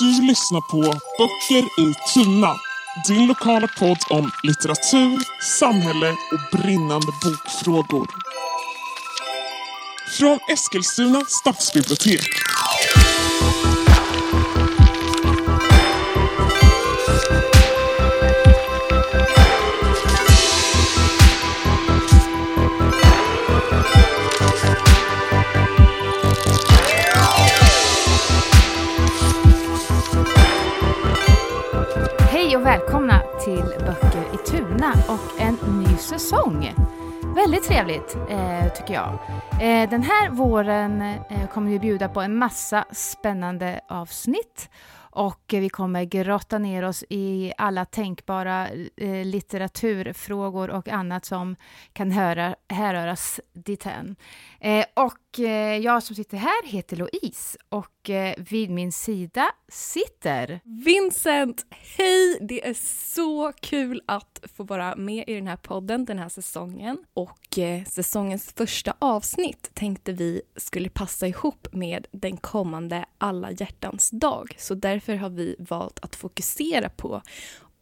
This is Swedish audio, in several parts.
Du lyssnar på Böcker i Tuna. Din lokala podd om litteratur, samhälle och brinnande bokfrågor. Från Eskilstuna stadsbibliotek. Väldigt trevligt eh, tycker jag. Eh, den här våren eh, kommer vi bjuda på en massa spännande avsnitt och vi kommer grotta ner oss i alla tänkbara eh, litteraturfrågor och annat som kan höra, härröras dithän. Eh, och eh, jag som sitter här heter Louise och eh, vid min sida sitter Vincent, hej! Det är så kul att få vara med i den här podden den här säsongen. Och eh, säsongens första avsnitt tänkte vi skulle passa ihop med den kommande alla hjärtans dag. Så därför Därför har vi valt att fokusera på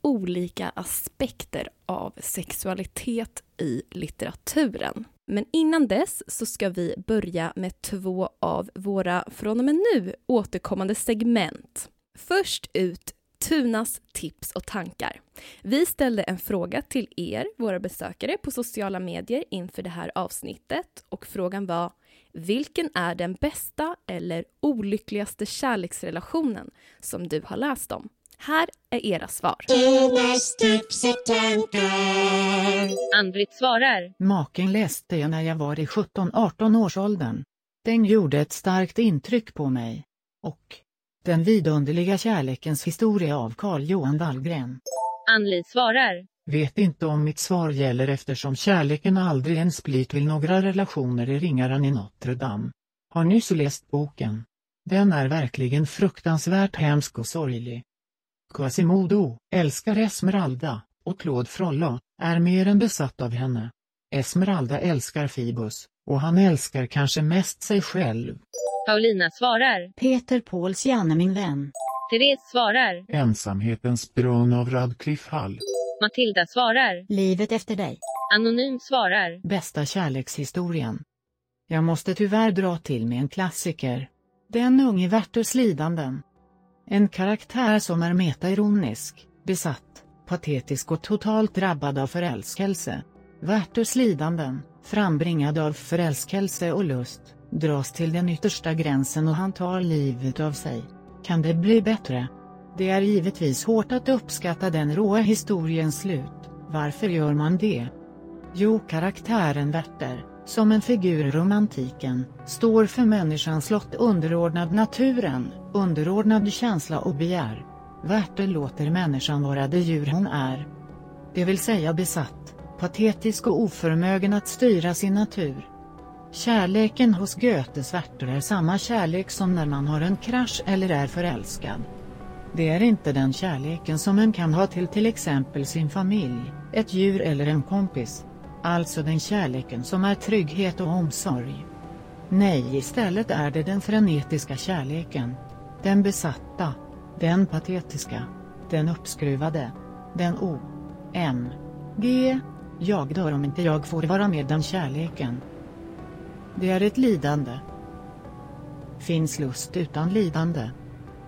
olika aspekter av sexualitet i litteraturen. Men innan dess så ska vi börja med två av våra från och med nu återkommande segment. Först ut Tunas tips och tankar. Vi ställde en fråga till er, våra besökare, på sociala medier inför det här avsnittet och frågan var vilken är den bästa eller olyckligaste kärleksrelationen som du har läst om? Här är era svar. Ann-Britt svarar. Maken läste jag när jag var i 17-18 års åldern. Den gjorde ett starkt intryck på mig. Och Den vidunderliga kärlekens historia av Carl Johan Wallgren. Ann-Li svarar. Vet inte om mitt svar gäller eftersom kärleken aldrig ens blir till några relationer i Ringaren i Notre Dame. Har nyss läst boken. Den är verkligen fruktansvärt hemsk och sorglig. Quasimodo älskar Esmeralda, och Claude Frollo är mer än besatt av henne. Esmeralda älskar Phoebus, och han älskar kanske mest sig själv. Paulina svarar. Peter Pauls Janne min vän. Therese svarar. Ensamhetens brunn av Radcliffe Hall. Matilda svarar. Livet efter dig. Anonym svarar. Bästa kärlekshistorien. Jag måste tyvärr dra till med en klassiker. Den unge Werthers lidanden. En karaktär som är metaironisk, besatt, patetisk och totalt drabbad av förälskelse. Werthers lidanden, frambringad av förälskelse och lust, dras till den yttersta gränsen och han tar livet av sig. Kan det bli bättre? Det är givetvis hårt att uppskatta den råa historiens slut. Varför gör man det? Jo, karaktären Werther, som en figur i romantiken, står för människans lott underordnad naturen, underordnad känsla och begär. Werther låter människan vara det djur hon är. Det vill säga besatt, patetisk och oförmögen att styra sin natur. Kärleken hos Goethes Werther är samma kärlek som när man har en krasch eller är förälskad. Det är inte den kärleken som en kan ha till till exempel sin familj, ett djur eller en kompis. Alltså den kärleken som är trygghet och omsorg. Nej istället är det den frenetiska kärleken. Den besatta. Den patetiska. Den uppskruvade. Den o. M. G. Jag dör om inte jag får vara med den kärleken. Det är ett lidande. Finns lust utan lidande?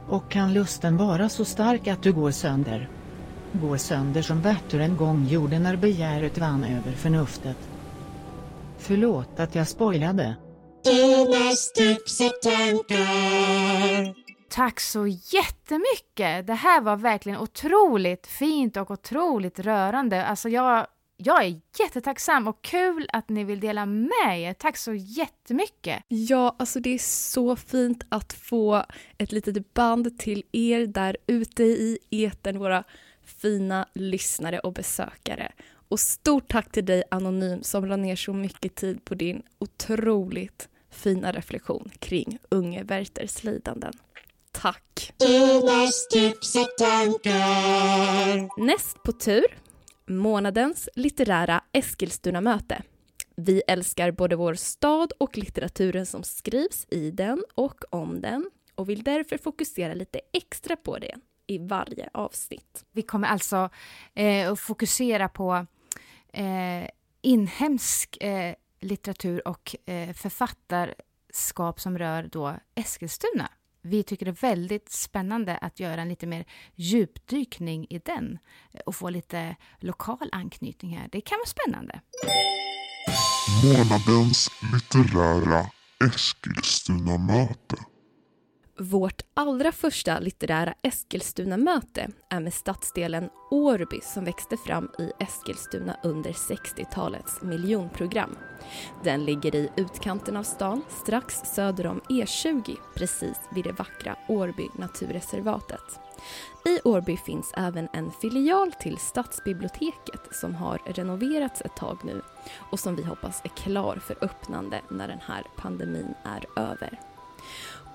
Och kan lusten vara så stark att du går sönder? Går sönder som Werther en gång gjorde när begäret vann över förnuftet. Förlåt att jag spoilade. Tack så jättemycket! Det här var verkligen otroligt fint och otroligt rörande. Alltså jag, jag är jättetacksam och kul att ni vill dela med er. Tack så jättemycket! Ja, alltså det är så fint att få ett litet band till er där ute i etern, våra fina lyssnare och besökare. Och stort tack till dig Anonym som la ner så mycket tid på din otroligt fina reflektion kring unge Werthers lidanden. Tack! Näst på tur, månadens litterära Eskilstuna-möte. Vi älskar både vår stad och litteraturen som skrivs i den och om den. och vill därför fokusera lite extra på det i varje avsnitt. Vi kommer alltså eh, att fokusera på eh, inhemsk eh, litteratur och eh, författarskap som rör då Eskilstuna. Vi tycker det är väldigt spännande att göra en lite mer djupdykning i den och få lite lokal anknytning här. Det kan vara spännande. Månadens litterära Eskilstuna-möte. Vårt allra första litterära Eskilstuna-möte är med stadsdelen Årby som växte fram i Eskilstuna under 60-talets miljonprogram. Den ligger i utkanten av stan, strax söder om E20, precis vid det vackra Årby naturreservatet. I Årby finns även en filial till Stadsbiblioteket som har renoverats ett tag nu och som vi hoppas är klar för öppnande när den här pandemin är över.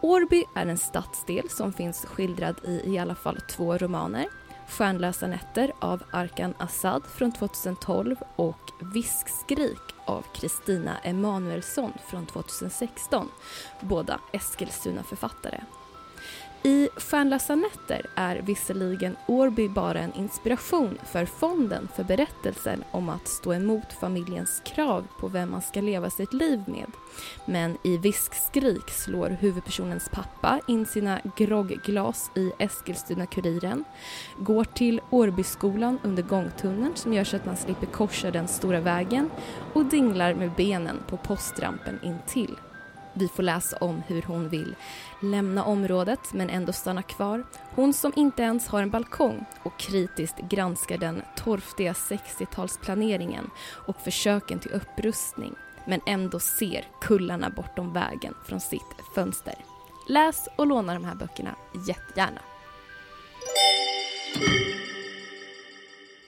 Årby är en stadsdel som finns skildrad i i alla fall två romaner. Stjärnlösa nätter av Arkan Assad från 2012 och Viskskrik av Kristina Emanuelsson från 2016. Båda Eskilstuna-författare. I Stjärnlösa nätter är visserligen Årby bara en inspiration för fonden för berättelsen om att stå emot familjens krav på vem man ska leva sitt liv med. Men i Viskskrik slår huvudpersonens pappa in sina grogglas i Eskilstuna-Kuriren, går till Årbyskolan under gångtunneln som gör så att man slipper korsa den stora vägen och dinglar med benen på postrampen intill. Vi får läsa om hur hon vill lämna området men ändå stanna kvar. Hon som inte ens har en balkong och kritiskt granskar den torftiga 60-talsplaneringen och försöken till upprustning men ändå ser kullarna bortom vägen från sitt fönster. Läs och låna de här böckerna jättegärna.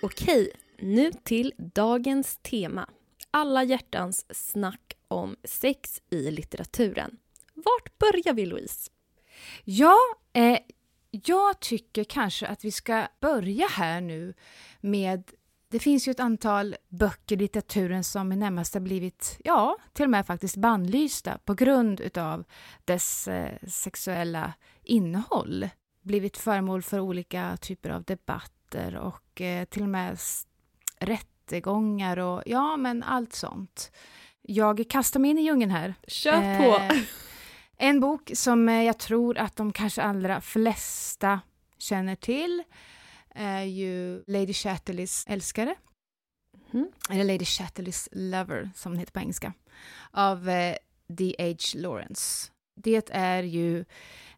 Okej, nu till dagens tema. Alla hjärtans snack om sex i litteraturen. Vart börjar vi, Louise? Ja, eh, jag tycker kanske att vi ska börja här nu med det finns ju ett antal böcker i litteraturen som i närmast har blivit, ja, till och med faktiskt bannlysta på grund utav dess eh, sexuella innehåll. Blivit föremål för olika typer av debatter och eh, till och med rättegångar och ja, men allt sånt. Jag kastar mig in i djungeln här. Kör på! Eh, en bok som eh, jag tror att de kanske allra flesta känner till är ju Lady Chatterleys älskare. Mm. Eller Lady Chatterleys lover, som den heter på engelska. Av eh, D.H. Lawrence. Det är ju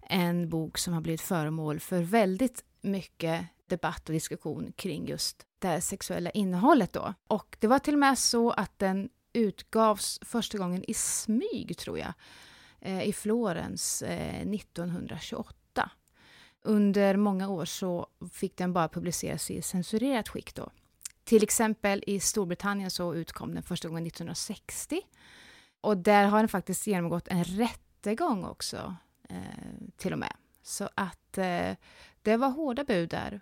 en bok som har blivit föremål för väldigt mycket debatt och diskussion kring just det sexuella innehållet då. Och det var till och med så att den utgavs första gången i smyg, tror jag, eh, i Florens eh, 1928. Under många år så fick den bara publiceras i censurerat skick. Då. Till exempel i Storbritannien så utkom den första gången 1960. Och där har den faktiskt genomgått en rättegång också, eh, till och med. Så att eh, det var hårda bud där.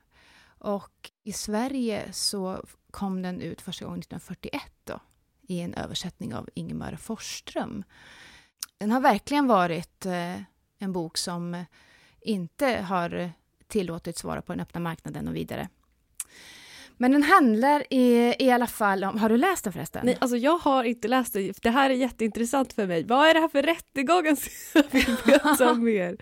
Och i Sverige så kom den ut första gången 1941 då, i en översättning av Ingemar Forsström. Den har verkligen varit eh, en bok som inte har tillåtits vara på den öppna marknaden och vidare. Men den handlar i, i alla fall om... Har du läst den förresten? Nej, alltså jag har inte läst den. Det här är jätteintressant för mig. Vad är det här för rättegång? Jag vill veta mer.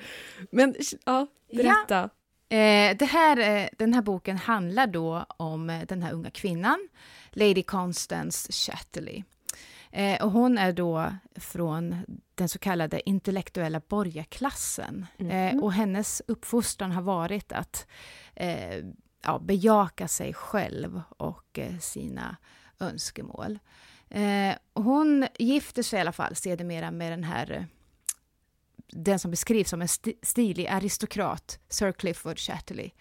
Men ja, berätta. Ja. Eh, det här, eh, den här boken handlar då om den här unga kvinnan Lady Constance Chatterley. Eh, och hon är då från den så kallade intellektuella borgarklassen. Mm. Eh, och hennes uppfostran har varit att eh, ja, bejaka sig själv och eh, sina önskemål. Eh, hon gifter sig i alla fall sedermera med den här den som beskrivs som en st stilig aristokrat, Sir Clifford Chatterley.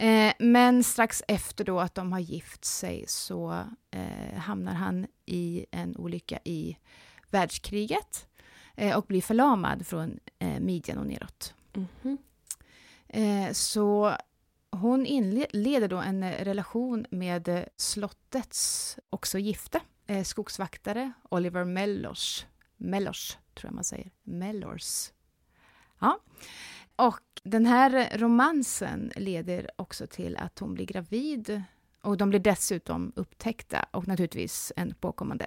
Eh, men strax efter då att de har gift sig så eh, hamnar han i en olycka i världskriget eh, och blir förlamad från eh, midjan och neråt. Mm -hmm. så hon inleder då en relation med slottets också gifte skogsvaktare Oliver Mellors. Mellors, tror jag man säger. Mellors. Ja. Och den här romansen leder också till att hon blir gravid och de blir dessutom upptäckta och naturligtvis en påkommande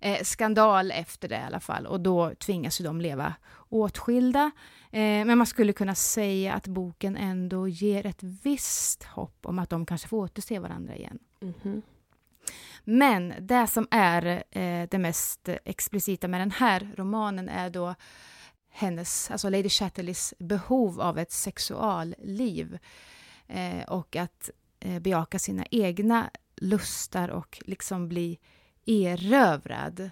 eh, skandal efter det i alla fall. Och då tvingas de leva åtskilda. Eh, men man skulle kunna säga att boken ändå ger ett visst hopp om att de kanske får återse varandra igen. Mhm. Men det som är eh, det mest explicita med den här romanen är då hennes, alltså Lady Chatterleys behov av ett sexualliv eh, och att eh, bejaka sina egna lustar och liksom bli erövrad.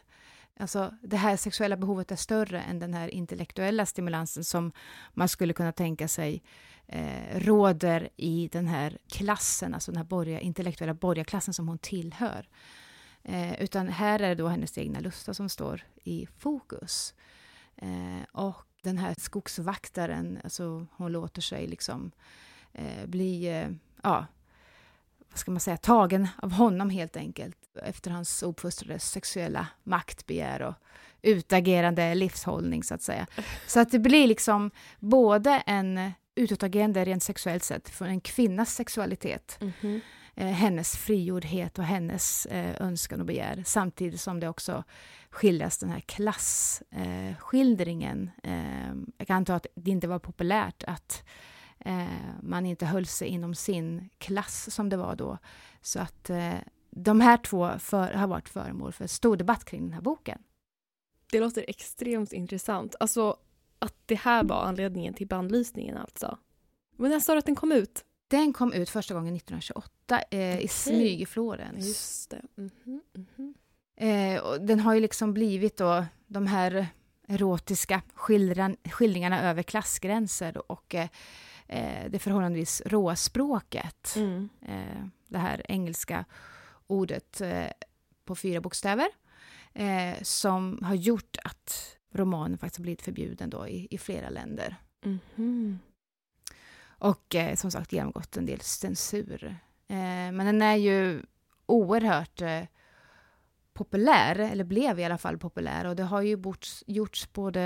Alltså, det här sexuella behovet är större än den här intellektuella stimulansen som man skulle kunna tänka sig eh, råder i den här klassen, alltså den här borga, intellektuella borgarklassen som hon tillhör. Eh, utan här är det då hennes egna lustar som står i fokus. Eh, och den här skogsvaktaren, alltså hon låter sig liksom eh, bli, eh, ja, vad ska man säga, tagen av honom helt enkelt efter hans uppfostrade sexuella maktbegär och utagerande livshållning så att säga. Så att det blir liksom både en utåtagerande rent sexuellt sett för en kvinnas sexualitet, Mhm eh, hennes frigjordhet och hennes eh, önskan och begär samtidigt som det också skildras den här klasskildringen. Eh, eh, jag kan anta att det inte var populärt att eh, man inte höll sig inom sin klass som det var då. Så att eh, de här två för, har varit föremål för stor debatt kring den här boken. Det låter extremt intressant. Alltså att det här var anledningen till bandlysningen alltså. Men när sa du att den kom ut? Den kom ut första gången 1928 eh, i smyg i Florens. Just det. Mhm, mhm. Eh, och den har ju liksom blivit då de här erotiska skildran, skildringarna över klassgränser och eh, eh, det förhållandevis råa språket. Mm. Eh, det här engelska ordet eh, på fyra bokstäver som har gjort att romanen faktiskt har blivit förbjuden då i, i flera länder. Mhm. Och eh, som sagt genomgått en del censur. Eh, men den är ju oerhört eh, populär, eller blev i alla fall populär. Och det har ju gjorts, gjorts både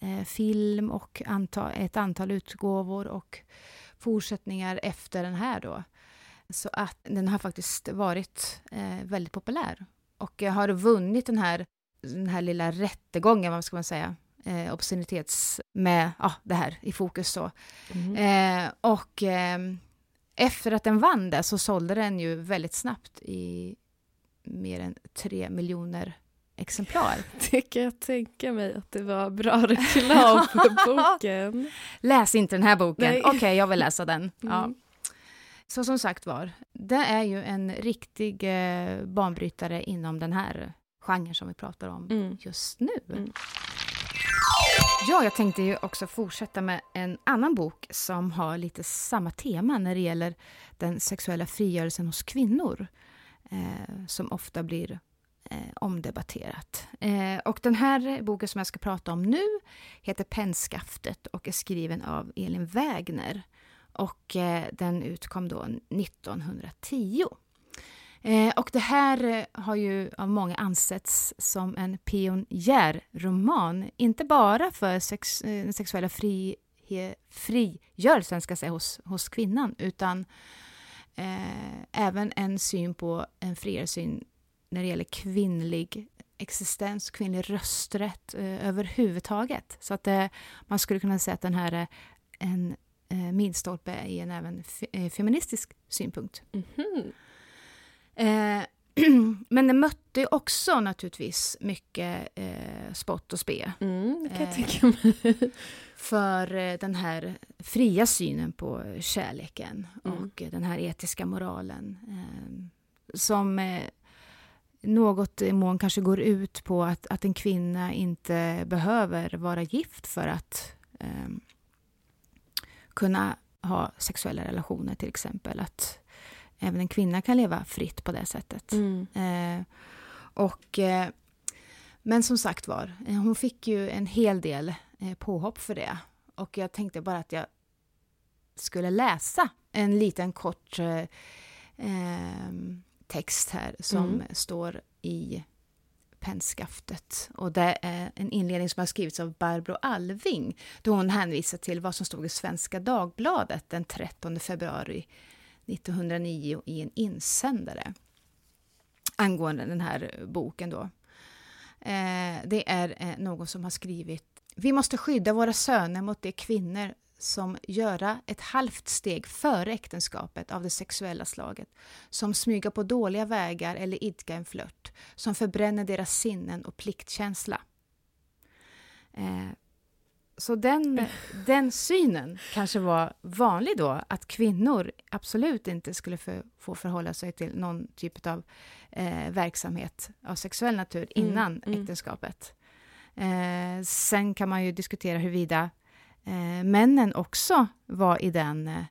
eh, film och anta, ett antal utgåvor och fortsättningar efter den här då. Så att den har faktiskt varit eh, väldigt populär. Och jag har vunnit den här, den här lilla rättegången, vad ska man säga, eh, obscenitets... med ja, det här i fokus. Så. Mhm. Eh, och ehm, efter att den vann det så sålde den ju väldigt snabbt i mer än tre miljoner exemplar. Det kan jag tänka mig att det var bra reklam för boken. Läs inte den här boken. Okej, jag vill läsa den. Ja. Mm. Så som sagt var, det är ju en riktig eh, banbrytare inom den här genren som vi pratar om Mm. just nu. Mm. Ja, jag tänkte ju också fortsätta med en annan bok som har lite samma tema när det gäller den sexuella frigörelsen hos kvinnor, eh, som ofta blir eh, omdebatterat. Eh, och den här boken som jag ska prata om nu heter Pennskaftet och är skriven av Elin Wägner. Och eh, den utkom då 1910. Eh, och det här eh, har ju av många ansetts som en pionjärroman, inte bara för sex, eh, den sexuella fri, he, frigörelsen ska säga, hos, hos kvinnan, utan eh, även en syn på en friare syn när det gäller kvinnlig existens, kvinnlig rösträtt eh, överhuvudtaget. Så att eh, man skulle kunna säga att den här är en eh, milstolpe i en även fe, eh, feministisk synpunkt. Mhm. Eh, men det mötte också naturligtvis mycket eh, spott och spe Mm, det kan jag Eh. tänka mig. för eh, den här fria synen på kärleken Mm. och den här etiska moralen eh, som eh, något i mån kanske går ut på att, att en kvinna inte behöver vara gift för att eh, kunna ha sexuella relationer till exempel. Att även en kvinna kan leva fritt på det sättet. Mm. Eh, och, eh, men som sagt var, eh, hon fick ju en hel del eh, påhopp för det. Och jag tänkte bara att jag skulle läsa en liten kort eh, eh, text här som Mm. står i pennskaftet. Och det är en inledning som har skrivits av Barbro Alving då hon hänvisar till vad som stod i Svenska Dagbladet den 13 februari 1909 i en insändare angående den här boken. Då. Eh, det är eh, någon som har skrivit Vi måste skydda våra söner mot de kvinnor som göra ett halvt steg före äktenskapet av det sexuella slaget, som smyga på dåliga vägar eller idka en flört, som förbränner deras sinnen och pliktkänsla. Eh, så den, den synen kanske var vanlig då, att kvinnor absolut inte skulle för, få förhålla sig till någon typ av eh, verksamhet av sexuell natur mm, innan mm, äktenskapet. Eh, sen kan man ju diskutera huruvida eh, männen också var i den eh,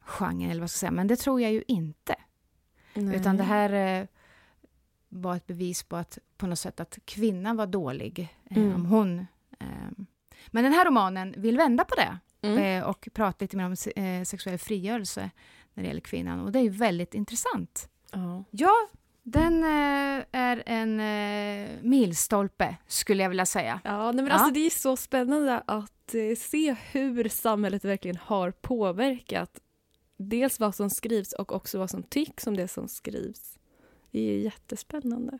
genren, eller vad ska jag säga, men det tror jag ju inte. Nej. Utan det här eh, var ett bevis på att på något sätt att kvinnan var dålig, eh, mm. om hon... Eh, men den här romanen vill vända på det mm. Eh, och prata lite mer om sexuell frigörelse när det gäller kvinnan, och det är väldigt intressant. Oh. Ja, den är en milstolpe, skulle jag vilja säga. Ja, men ja. Alltså, det är så spännande att Eh, se hur samhället verkligen har påverkat dels vad som skrivs och också vad som tycks om det som skrivs. Det är jättespännande.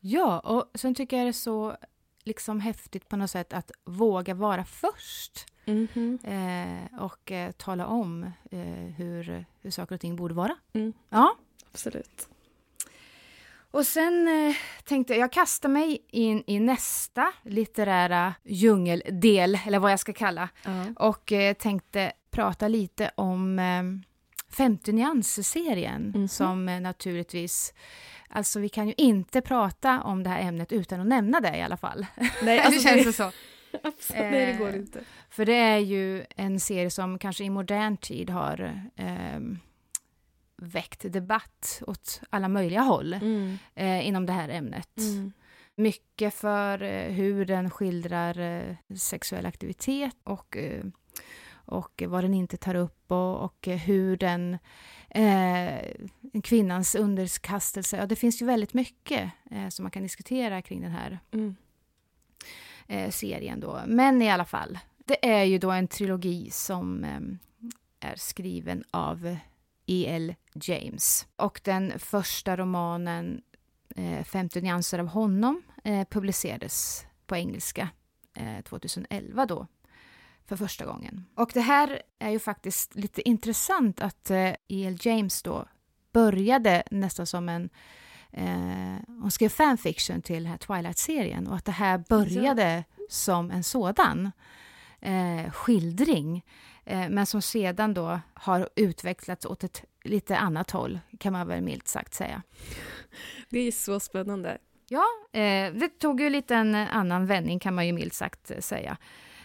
Ja, och sen tycker jag det är så liksom häftigt på något sätt att våga vara först. Mm -hmm. eh, och eh, tala om eh, hur, hur saker och ting borde vara. Mm. Ja. Absolut. Och sen eh, tänkte jag, jag kastar mig in i nästa litterära djungeldel, eller vad jag ska kalla, uh. och eh, tänkte prata lite om eh, 50 nyanser-serien, mm -hmm. som eh, naturligtvis Alltså vi kan ju inte prata om det här ämnet utan att nämna det i alla fall. Nej, alltså, det känns det så. Absolut, nej, det går eh, inte. För det är ju en serie som kanske i modern tid har eh, väckt debatt åt alla möjliga håll mm. eh, inom det här ämnet. Mm. Mycket för eh, hur den skildrar eh, sexuell aktivitet och, eh, och vad den inte tar upp och, och hur den eh, kvinnans underkastelse. Ja, det finns ju väldigt mycket eh, som man kan diskutera kring den här mm. serien. Då. Men i alla fall, det är ju då en trilogi som är skriven av E.L. James. Och den första romanen, eh, 50 nyanser av honom, eh, publicerades på engelska eh, 2011 då, för första gången. Och det här är ju faktiskt lite intressant att eh, E.L. James då började nästan som en Eh, hon skrev fanfiction till här Twilight-serien och att det här började som en sådan eh, skildring Eh, men som sedan då har utvecklats åt ett lite annat håll, kan man väl milt sagt säga. Det är så spännande. Ja, eh, det tog ju lite en annan vändning, kan man ju milt sagt säga.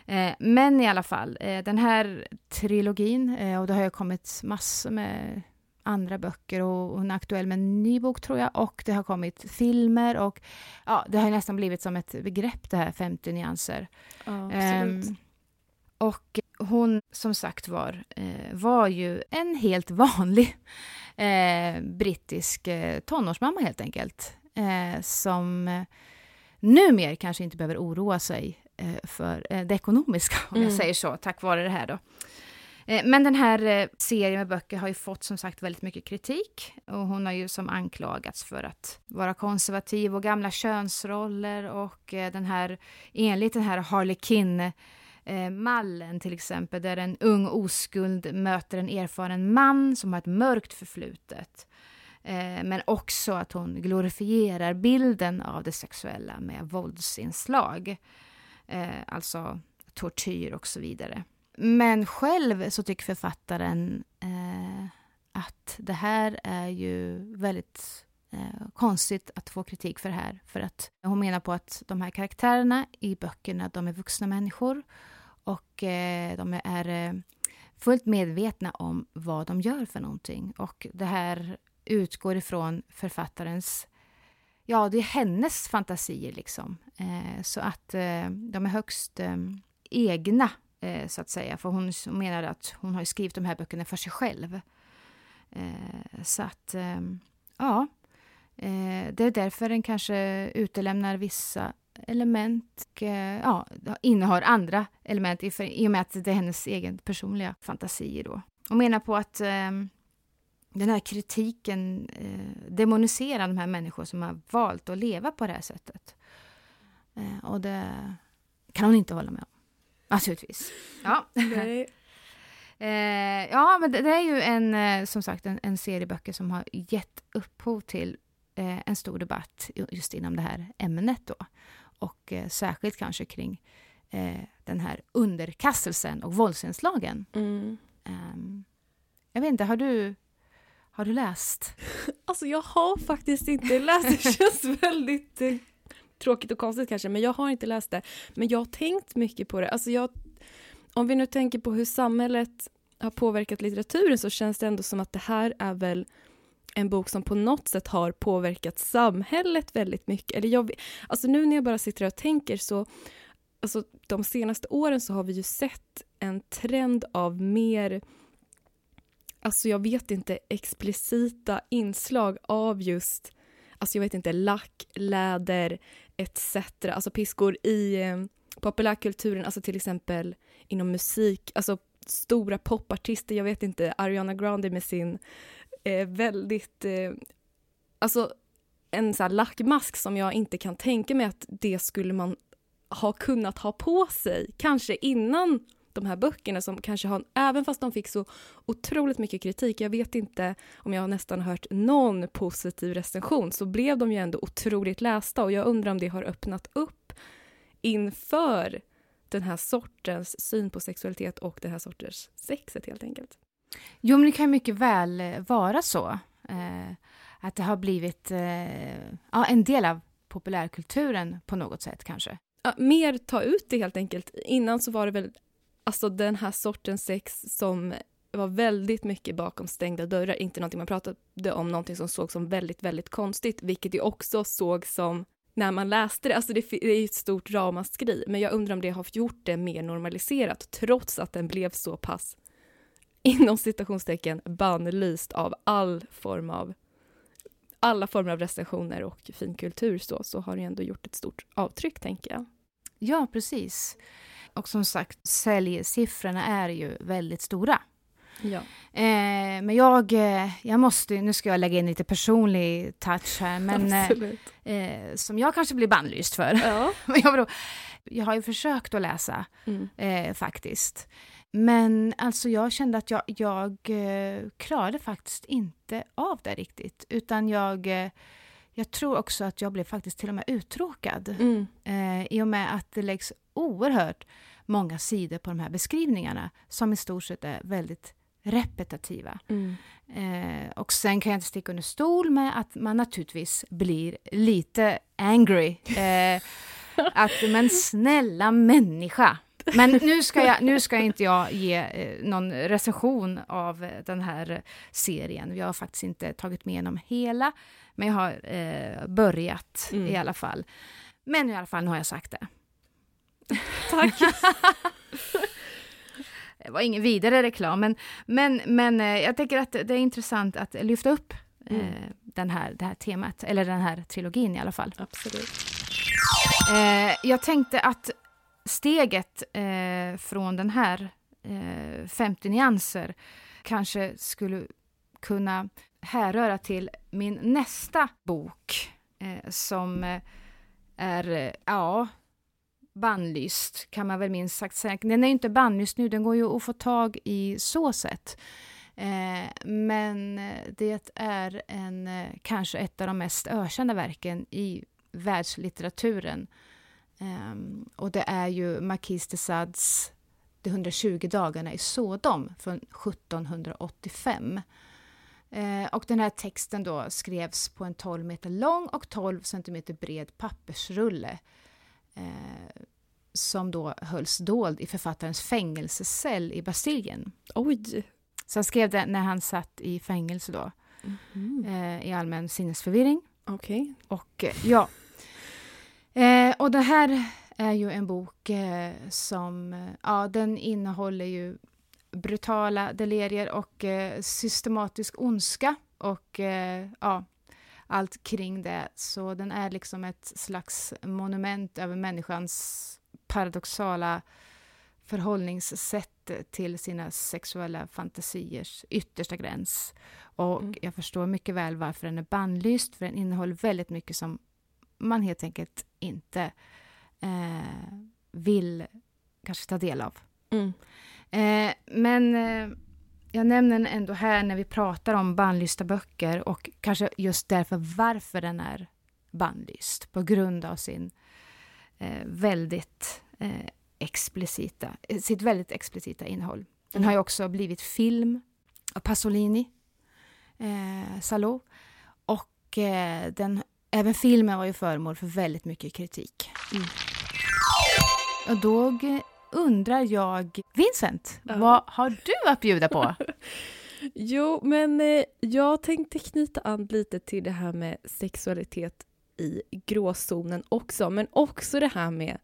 Eh, men i alla fall, den här trilogin, och det har ju kommit massor med andra böcker och hon är aktuell med en ny bok tror jag och det har kommit filmer och ja, det har nästan blivit som ett begrepp det här 50 nyanser. Ja, absolut. Um, och hon, som sagt var, eh, var ju en helt vanlig eh, brittisk eh, tonårsmamma helt enkelt. Eh, som eh, numera kanske inte behöver oroa sig eh, för eh, det ekonomiska, om mm. jag säger så, tack vare det här då. Men den här serien med böcker har ju fått som sagt väldigt mycket kritik och hon har ju som anklagats för att vara konservativ och gamla könsroller och den här, enligt den här Harlequin eh, mallen till exempel, där en ung oskuld möter en erfaren man som har ett mörkt förflutet. Eh, men också att hon glorifierar bilden av det sexuella med våldsinslag. Eh, alltså tortyr och så vidare. Men själv så tycker författaren eh, att det här är ju väldigt eh, konstigt att få kritik för det här. För att hon menar på att de här karaktärerna i böckerna, de är vuxna människor och eh, de är eh, fullt medvetna om vad de gör för någonting. Och det här utgår ifrån författarens Ja, det är hennes fantasier liksom. Eh, så att eh, de är högst eh, egna, eh, så att säga. För hon, hon menar att hon har skrivit de här böckerna för sig själv. Eh, så att, eh, ja. Eh, det är därför den kanske utelämnar vissa element och eh, ja, innehar andra element i, i och med att det är hennes egen personliga fantasier då. Och menar på att eh, den här kritiken eh, demoniserar de här människor som har valt att leva på det här sättet. Eh, och det kan hon inte hålla med om. Naturligtvis. Ja. eh, ja, men det, det, är ju en, eh, som sagt, en, en serie böcker som har gett upphov till eh, en stor debatt just inom det här ämnet då. Och eh, särskilt kanske kring den här underkastelsen och våldsinslagen. Mm. Um, jag vet inte, har du, har du läst? Alltså jag har faktiskt inte läst, det känns väldigt eh, tråkigt och konstigt kanske, men jag har inte läst det. Men jag har tänkt mycket på det. Alltså jag, om vi nu tänker på hur samhället har påverkat litteraturen så känns det ändå som att det här är väl en bok som på något sätt har påverkat samhället väldigt mycket. Eller jag, alltså nu när jag bara sitter och tänker så, alltså de senaste åren så har vi ju sett en trend av mer, alltså jag vet inte, explicita inslag av just, alltså jag vet inte, lack, läder etc. Alltså piskor i eh, populärkulturen, alltså till exempel inom musik, alltså stora popartister, jag vet inte, Ariana Grande med sin eh, väldigt, eh, alltså en sån här lackmask som jag inte kan tänka mig att det skulle man ha kunnat ha på sig, kanske innan de här böckerna som kanske har, även fast de fick så otroligt mycket kritik, jag vet inte om jag har nästan hört någon positiv recension, så blev de ju ändå otroligt lästa och jag undrar om det har öppnat upp inför den här sortens syn på sexualitet och den här sortens sexet helt enkelt. Jo, men det kan mycket väl eh, vara så. Eh, att det har blivit eh, ja, en del av populärkulturen på något sätt kanske. Ja, mer ta ut det helt enkelt. Innan så var det väl alltså den här sortens sex som var väldigt mycket bakom stängda dörrar, inte någonting man pratade om, någonting som såg som väldigt, väldigt konstigt, vilket ju också såg som när man läste det, alltså det, det är ett stort ramaskri, men jag undrar om det har gjort det mer normaliserat, trots att den blev så pass inom citationstecken bannlyst av all form av alla former av recensioner och finkultur så, så har det ändå gjort ett stort avtryck, tänker jag. Ja, precis. Och som sagt, säljsiffrorna är ju väldigt stora. Ja. Eh, men jag, eh, jag måste, nu ska jag lägga in lite personlig touch här, men eh, eh, som jag kanske blir bannlyst för. Ja. men jag, jag har ju försökt att läsa, mm. Eh, faktiskt. Men alltså jag kände att jag, jag eh, klarade faktiskt inte av det riktigt. Utan jag, jag tror också att jag blev faktiskt till och med uttråkad. Mm. Eh, I och med att det läggs oerhört många sidor på de här beskrivningarna som i stort sett är väldigt repetitiva. Mm. Eh, och sen kan jag inte sticka under stol med att man naturligtvis blir lite angry. Eh, att, men snälla människa, men nu ska, jag, nu ska inte jag ge eh, någon recension av den här serien. Jag har faktiskt inte tagit med igenom hela, men jag har eh, börjat mm. i alla fall. Men i alla fall, nu har jag sagt det. Tack! det var ingen vidare reklam, men, men, men eh, jag tycker att det är intressant att lyfta upp mm. eh, den här, det här temat, eller den här trilogin i alla fall. Absolut. Eh, jag tänkte att steget eh, från den här eh, 50 nyanser kanske skulle kunna härröra till min nästa bok eh, som eh, är, eh, ja, bannlyst kan man väl minst sagt säga. Den är ju inte bannlyst nu, den går ju att få tag i så sätt. Eh, men eh, det är en, kanske ett av de mest ökända verken i världslitteraturen Eh, och det är ju Marquis de Sads De 120 dagarna i Sodom från 1785. Uh, och den här texten då skrevs på en 12 meter lång och 12 centimeter bred pappersrulle uh, som då hölls dold i författarens fängelsecell i Bastiljen. Oj! Så han skrev det när han satt i fängelse då, mm uh, i allmän sinnesförvirring. Okej. Okay. Och ja, Eh, och det här är ju en bok eh, som, eh, ja, den innehåller ju brutala delirier och eh, systematisk ondska och eh, ja, allt kring det. Så den är liksom ett slags monument över människans paradoxala förhållningssätt till sina sexuella fantasiers yttersta gräns. Och mm. jag förstår mycket väl varför den är bannlyst, för den innehåller väldigt mycket som man helt enkelt inte eh, vill kanske ta del av. Mm. Eh, men eh, jag nämner den ändå här när vi pratar om bannlysta böcker och kanske just därför varför den är bannlyst på grund av sin eh, väldigt eh, explicita, sitt väldigt explicita innehåll. Den har ju också blivit film av Pasolini, eh, Salo. Och eh, den, även filmen var ju föremål för väldigt mycket kritik. Mm. Och då undrar jag, Vincent, ja. vad har du att bjuda på? jo, men eh, jag tänkte knyta an lite till det här med sexualitet i gråzonen också, men också det här med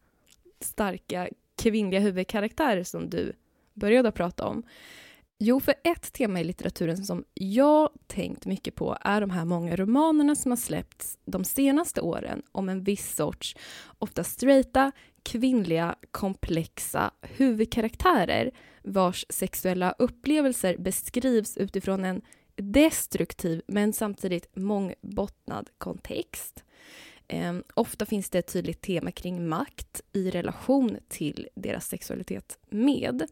starka kvinnliga huvudkaraktärer som du började prata om. Jo, för ett tema i litteraturen som jag tänkt mycket på är de här många romanerna som har släppts de senaste åren om en viss sorts, ofta straighta, kvinnliga, komplexa huvudkaraktärer vars sexuella upplevelser beskrivs utifrån en destruktiv men samtidigt mångbottnad kontext. Eh, ofta finns det ett tydligt tema kring makt i relation till deras sexualitet med.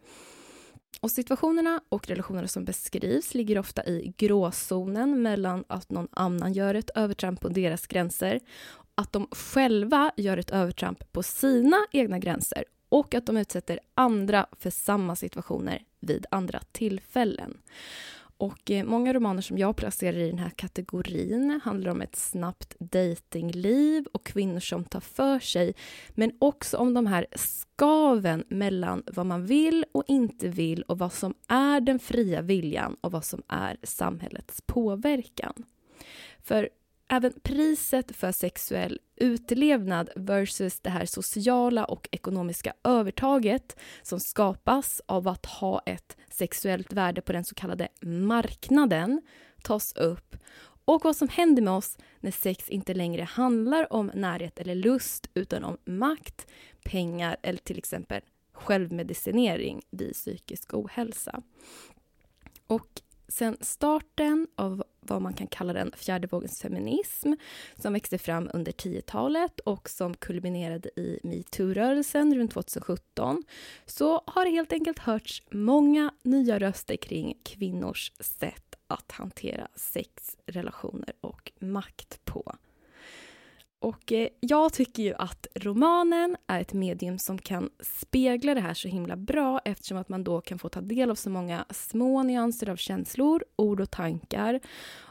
Och situationerna och relationerna som beskrivs ligger ofta i gråzonen mellan att någon annan gör ett övertramp på deras gränser, att de själva gör ett övertramp på sina egna gränser och att de utsätter andra för samma situationer vid andra tillfällen. Och eh, många romaner som jag placerar i den här kategorin handlar om ett snabbt datingliv och kvinnor som tar för sig, men också om de här skaven mellan vad man vill och inte vill och vad som är den fria viljan och vad som är samhällets påverkan. För även priset för sexuell utlevnad versus det här sociala och ekonomiska övertaget som skapas av att ha ett sexuellt värde på den så kallade marknaden tas upp och vad som händer med oss när sex inte längre handlar om närhet eller lust utan om makt, pengar eller till exempel självmedicinering vid psykisk ohälsa. Och sen starten av vad man kan kalla den fjärde vågens feminism som växte fram under 10-talet och som kulminerade i metoo-rörelsen runt 2017 så har det helt enkelt hörts många nya röster kring kvinnors sätt att hantera sex, relationer och makt på. Och eh, jag tycker ju att romanen är ett medium som kan spegla det här så himla bra eftersom att man då kan få ta del av så många små nyanser av känslor, ord och tankar.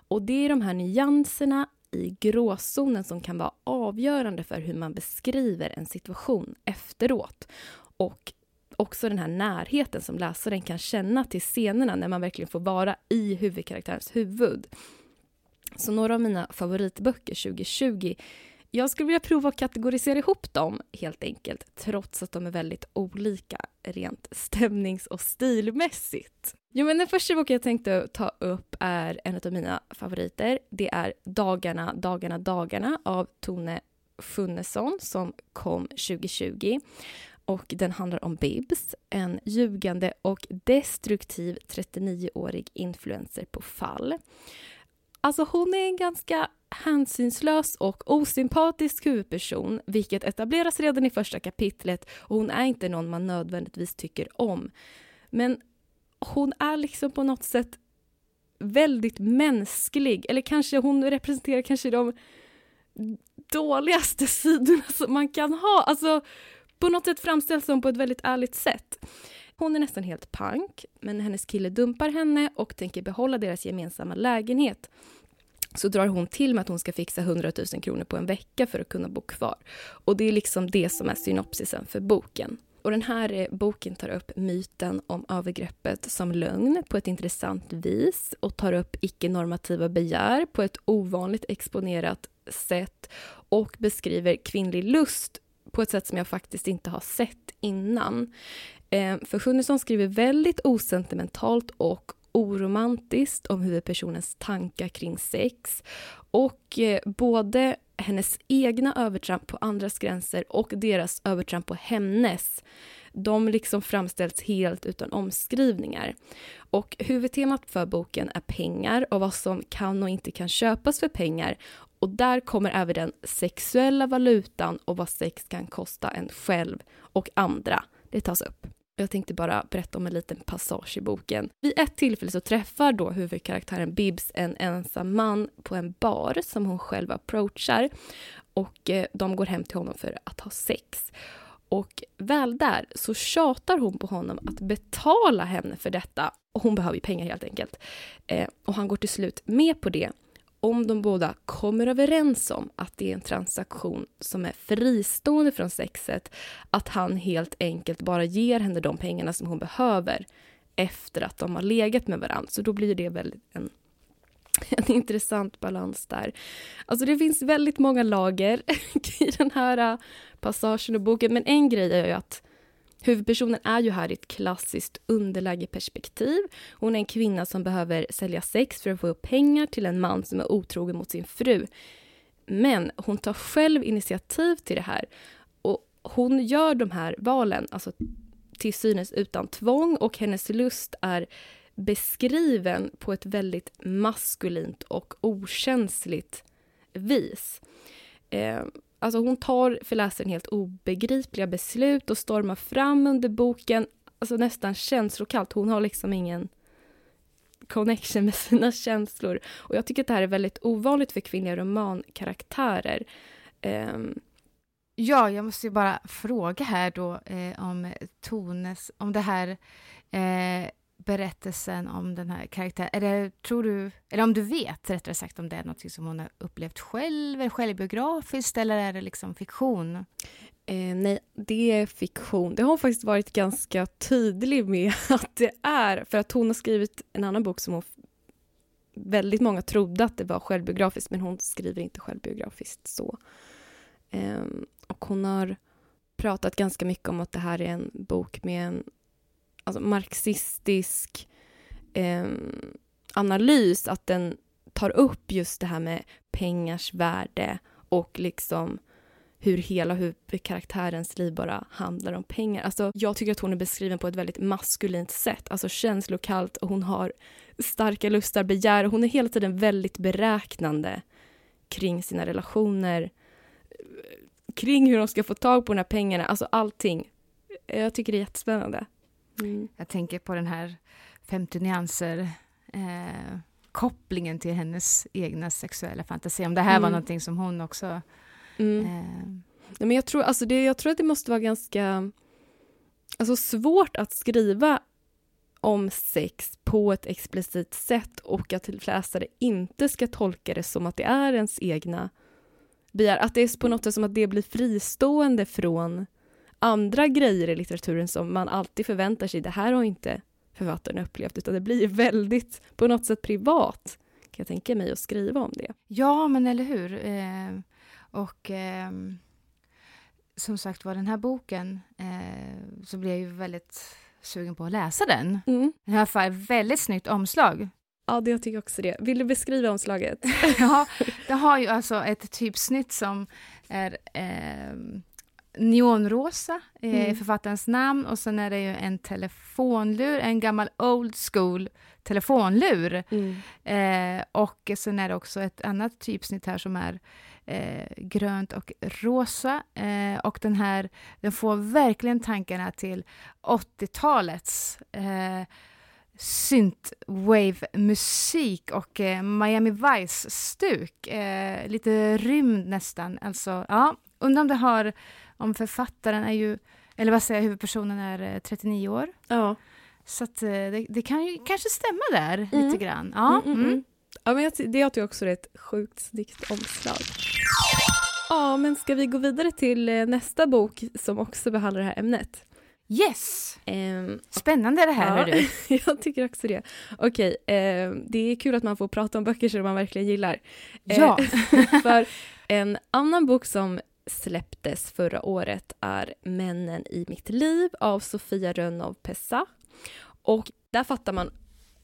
Och det är de här nyanserna i gråzonen som kan vara avgörande för hur man beskriver en situation efteråt. Och också den här närheten som läsaren kan känna till scenerna när man verkligen får vara i huvudkaraktärens huvud. Så några av mina favoritböcker 2020 jag skulle vilja prova att kategorisera ihop dem helt enkelt, trots att de är väldigt olika rent stämnings och stilmässigt. Jo, men den första boken jag tänkte ta upp är en av mina favoriter. Det är Dagarna, dagarna, dagarna av Tone Funnesson som kom 2020. Och den handlar om Bibs, en ljugande och destruktiv 39-årig influencer på fall. Alltså hon är en ganska hänsynslös och osympatisk huvudperson, vilket etableras redan i första kapitlet och hon är inte någon man nödvändigtvis tycker om. Men hon är liksom på något sätt väldigt mänsklig, eller kanske hon representerar kanske de dåligaste sidorna som man kan ha. Alltså, på något sätt framställs hon på ett väldigt ärligt sätt. Hon är nästan helt pank, men hennes kille dumpar henne och tänker behålla deras gemensamma lägenhet så drar hon till med att hon ska fixa 100 000 kronor på en vecka för att kunna bo kvar. Och det är liksom det som är synopsisen för boken. Och den här eh, boken tar upp myten om övergreppet som lögn på ett intressant vis och tar upp icke-normativa begär på ett ovanligt exponerat sätt och beskriver kvinnlig lust på ett sätt som jag faktiskt inte har sett innan. Eh, för Sjunnesson skriver väldigt osentimentalt och oromantiskt om huvudpersonens tankar kring sex och eh, både hennes egna övertramp på andras gränser och deras övertramp på hennes de liksom framställs helt utan omskrivningar. Och huvudtemat för boken är pengar och vad som kan och inte kan köpas för pengar. Och där kommer även den sexuella valutan och vad sex kan kosta en själv och andra. Det tas upp. Jag tänkte bara berätta om en liten passage i boken. Vid ett tillfälle så träffar då huvudkaraktären Bibs en ensam man på en bar som hon själv approachar och eh, de går hem till honom för att ha sex. Och väl där så tjatar hon på honom att betala henne för detta. Och hon behöver ju pengar helt enkelt. Eh, och han går till slut med på det om de båda kommer överens om att det är en transaktion som är fristående från sexet, att han helt enkelt bara ger henne de pengarna som hon behöver efter att de har legat med varandra. Så då blir det väldigt en, en intressant balans där. Alltså det finns väldigt många lager i den här äh, passagen och boken, men en grej är ju att Huvudpersonen är ju här i ett klassiskt underlägeperspektiv. Hon är en kvinna som behöver sälja sex för att få upp pengar till en man som är otrogen mot sin fru. Men hon tar själv initiativ till det här. Och hon gör de här valen, alltså till synes utan tvång och hennes lust är beskriven på ett väldigt maskulint och okänsligt vis. Eh, Alltså hon tar för läsaren helt obegripliga beslut och stormar fram under boken, alltså nästan känslokallt. Hon har liksom ingen connection med sina känslor. Och jag tycker att det här är väldigt ovanligt för kvinnliga romankaraktärer. Um, ja, jag måste ju bara fråga här då eh, om Tones, om det här eh, berättelsen om den här karaktären, eller tror du, eller om du vet rättare sagt om det är något som hon har upplevt själv, är det självbiografiskt eller är det liksom fiktion? Eh, nej, det är fiktion. Det har hon faktiskt varit ganska tydlig med att det är, för att hon har skrivit en annan bok som hon väldigt många trodde att det var självbiografiskt, men hon skriver inte självbiografiskt så. Eh, och hon har pratat ganska mycket om att det här är en bok med en alltså marxistisk eh, analys, att den tar upp just det här med pengars värde och liksom hur hela huvudkaraktärens liv bara handlar om pengar. Alltså, jag tycker att hon är beskriven på ett väldigt maskulint sätt, alltså känslokallt och hon har starka lustar, begär och hon är hela tiden väldigt beräknande kring sina relationer, kring hur de ska få tag på de här pengarna, alltså allting. Jag tycker det är jättespännande. Mm. Jag tänker på den här 50 nyanser eh, kopplingen till hennes egna sexuella fantasi. Om det här mm. var någonting som hon också... Mm. Eh... men jag, tror, alltså det, jag tror att det måste vara ganska alltså svårt att skriva om sex på ett explicit sätt och att läsare inte ska tolka det som att det är ens egna begär. Att det är på något sätt som att det blir fristående från andra grejer i litteraturen som man alltid förväntar sig, det här har inte författaren upplevt, utan det blir väldigt, på något sätt privat, kan jag tänka mig, att skriva om det. Ja, men eller hur. Eh, och eh, som sagt var, den här boken, eh, så blir jag ju väldigt sugen på att läsa den. Mm. Den har ett väldigt snyggt omslag. Ja, det jag tycker också det. Vill du beskriva omslaget? ja, det har ju alltså ett typsnitt som är eh, neonrosa är mm. författarens namn och sen är det ju en telefonlur, en gammal old school telefonlur. Mm. Eh, och sen är det också ett annat typsnitt här som är eh, grönt och rosa. Eh, och den här, den får verkligen tankarna till 80-talets eh, synthwave-musik och eh, Miami Vice-stuk. Eh, lite rymd nästan. Alltså, ja, undrar om det har om författaren är ju, eller vad säger jag, huvudpersonen är 39 eh, år. Ja. Så att, eh, det, det, kan ju kanske stämma där mm. lite grann. Ja, mm, mm, mm. ja men jag, det jag tycker också är ett sjukt snyggt omslag. Ja, men ska vi gå vidare till eh, nästa bok som också behandlar det här ämnet? Yes! Um, Spännande det här, ja, du. jag tycker också det. Okej, um, det är kul att man får prata om böcker som man verkligen gillar. Ja. för en annan bok som släpptes förra året är Männen i mitt liv av Sofia Rönnow Pessa. Och där fattar man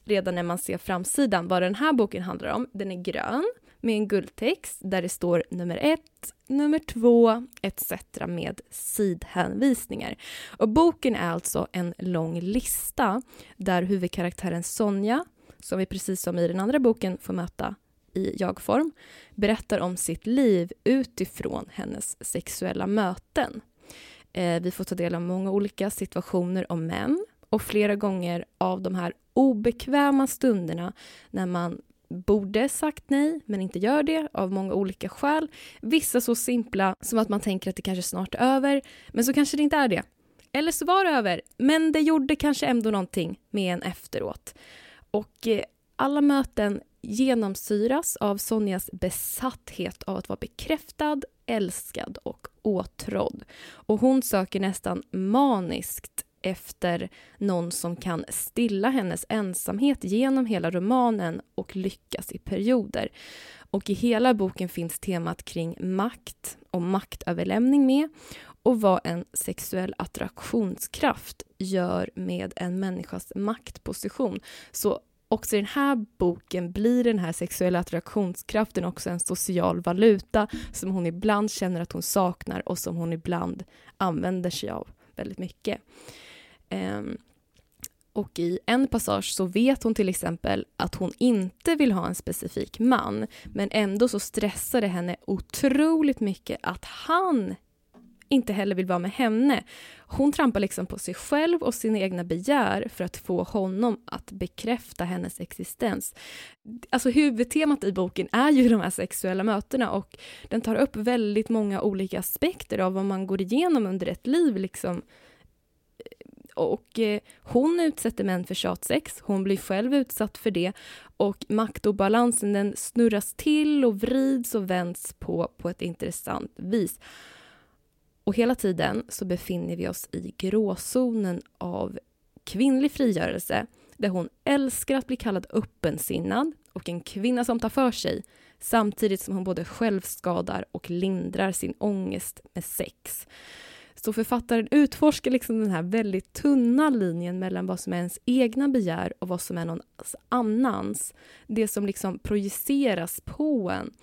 redan när man ser framsidan vad den här boken handlar om. Den är grön med en guldtext där det står nummer ett, nummer två etc. med sidhänvisningar. Och boken är alltså en lång lista där huvudkaraktären Sonja, som vi precis som i den andra boken får möta i jag-form, berättar om sitt liv utifrån hennes sexuella möten. Eh, vi får ta del av många olika situationer om män och flera gånger av de här obekväma stunderna när man borde sagt nej, men inte gör det av många olika skäl. Vissa så simpla som att man tänker att det kanske snart är över, men så kanske det inte är det. Eller så var det över, men det gjorde kanske ändå någonting med en efteråt. Och eh, alla möten genomsyras av Sonjas besatthet av att vara bekräftad, älskad och åtrådd. Och hon söker nästan maniskt efter någon som kan stilla hennes ensamhet genom hela romanen och lyckas i perioder. Och i hela boken finns temat kring makt och maktöverlämning med och vad en sexuell attraktionskraft gör med en människas maktposition. Så också i den här boken blir den här sexuella attraktionskraften också en social valuta som hon ibland känner att hon saknar och som hon ibland använder sig av väldigt mycket. Um, och i en passage så vet hon till exempel att hon inte vill ha en specifik man men ändå så stressar det henne otroligt mycket att han inte heller vill vara med henne. Hon trampar liksom på sig själv och sina egna begär för att få honom att bekräfta hennes existens. Alltså huvudtemat i boken är ju de här sexuella mötena och den tar upp väldigt många olika aspekter av vad man går igenom under ett liv. Liksom. Och eh, hon utsätter män för tjatsex, hon blir själv utsatt för det och maktobalansen den snurras till och vrids och vänds på, på ett intressant vis. Och hela tiden så befinner vi oss i gråzonen av kvinnlig frigörelse där hon älskar att bli kallad öppensinnad och en kvinna som tar för sig samtidigt som hon både självskadar och lindrar sin ångest med sex. Så författaren utforskar liksom den här väldigt tunna linjen mellan vad som är ens egna begär och vad som är någon annans. Det som liksom projiceras på en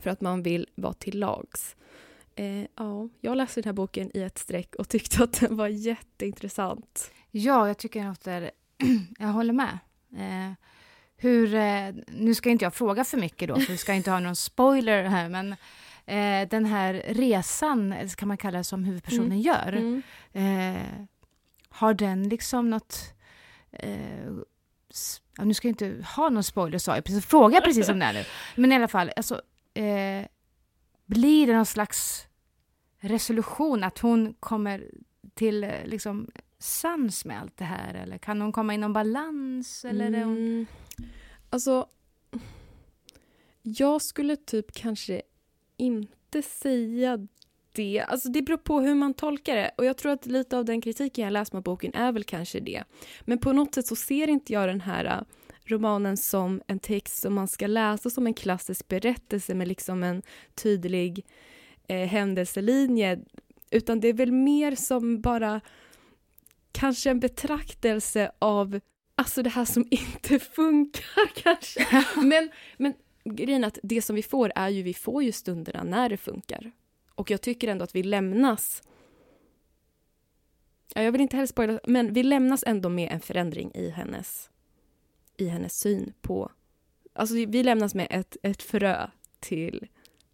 för att man vill vara till lags. Eh, ja, jag läste den här boken i ett streck och tyckte att den var jätteintressant. Ja, jag tycker att det jag håller med. Eh, hur, eh, nu ska inte jag fråga för mycket då, för vi ska inte ha någon spoiler här, men eh, den här resan, kan man kalla det, som huvudpersonen mm. gör, mm. Eh, har den liksom något eh, Ja, nu ska jag inte ha någon spoiler, sa jag precis. Fråga precis om det är nu. Men i alla fall, alltså, eh, blir det någon slags resolution, att hon kommer till eh, liksom sans med allt det här? Eller kan hon komma i någon balans? Eller mm. hon... Alltså, jag skulle typ kanske inte säga det. Alltså det beror på hur man tolkar det. Och jag tror att lite av den kritiken jag läst med boken är väl kanske det. Men på något sätt så ser inte jag den här romanen som en text som man ska läsa som en klassisk berättelse med liksom en tydlig eh, händelselinje. Utan det är väl mer som bara kanske en betraktelse av alltså det här som inte funkar kanske. Men, men grejen att det som vi får är ju, vi får ju stunderna när det funkar. Och jag tycker ändå att vi lämnas ja, jag vill inte heller spoila, men vi lämnas ändå med en förändring i hennes, i hennes syn på... Alltså vi lämnas med ett, ett frö till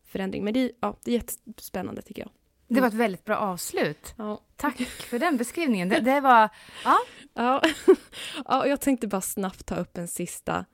förändring. Men det, ja, det är jättespännande tycker jag. Det var ett väldigt bra avslut. Ja. Tack för den beskrivningen. Det, det var... Ja. Ja. ja, jag tänkte bara snabbt ta upp en sista,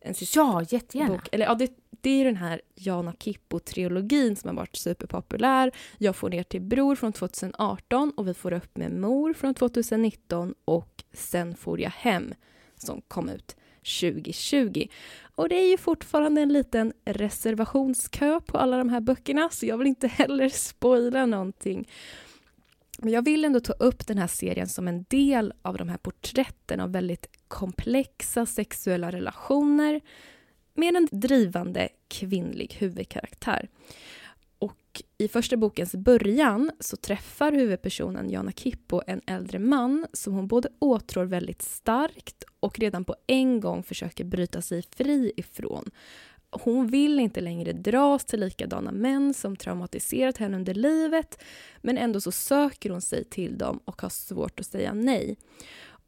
en sista ja, jättegärna. bok. Eller, ja, det, det är den här Jana Kippo-trilogin som har varit superpopulär. Jag får ner till Bror från 2018 och Vi får upp med Mor från 2019 och Sen får jag hem som kom ut 2020. Och det är ju fortfarande en liten reservationskö på alla de här böckerna så jag vill inte heller spoila någonting. Men jag vill ändå ta upp den här serien som en del av de här porträtten av väldigt komplexa sexuella relationer med en drivande kvinnlig huvudkaraktär. Och i första bokens början så träffar huvudpersonen Jana Kippo en äldre man som hon både åtrår väldigt starkt och redan på en gång försöker bryta sig fri ifrån. Hon vill inte längre dras till likadana män som traumatiserat henne under livet men ändå så söker hon sig till dem och har svårt att säga nej.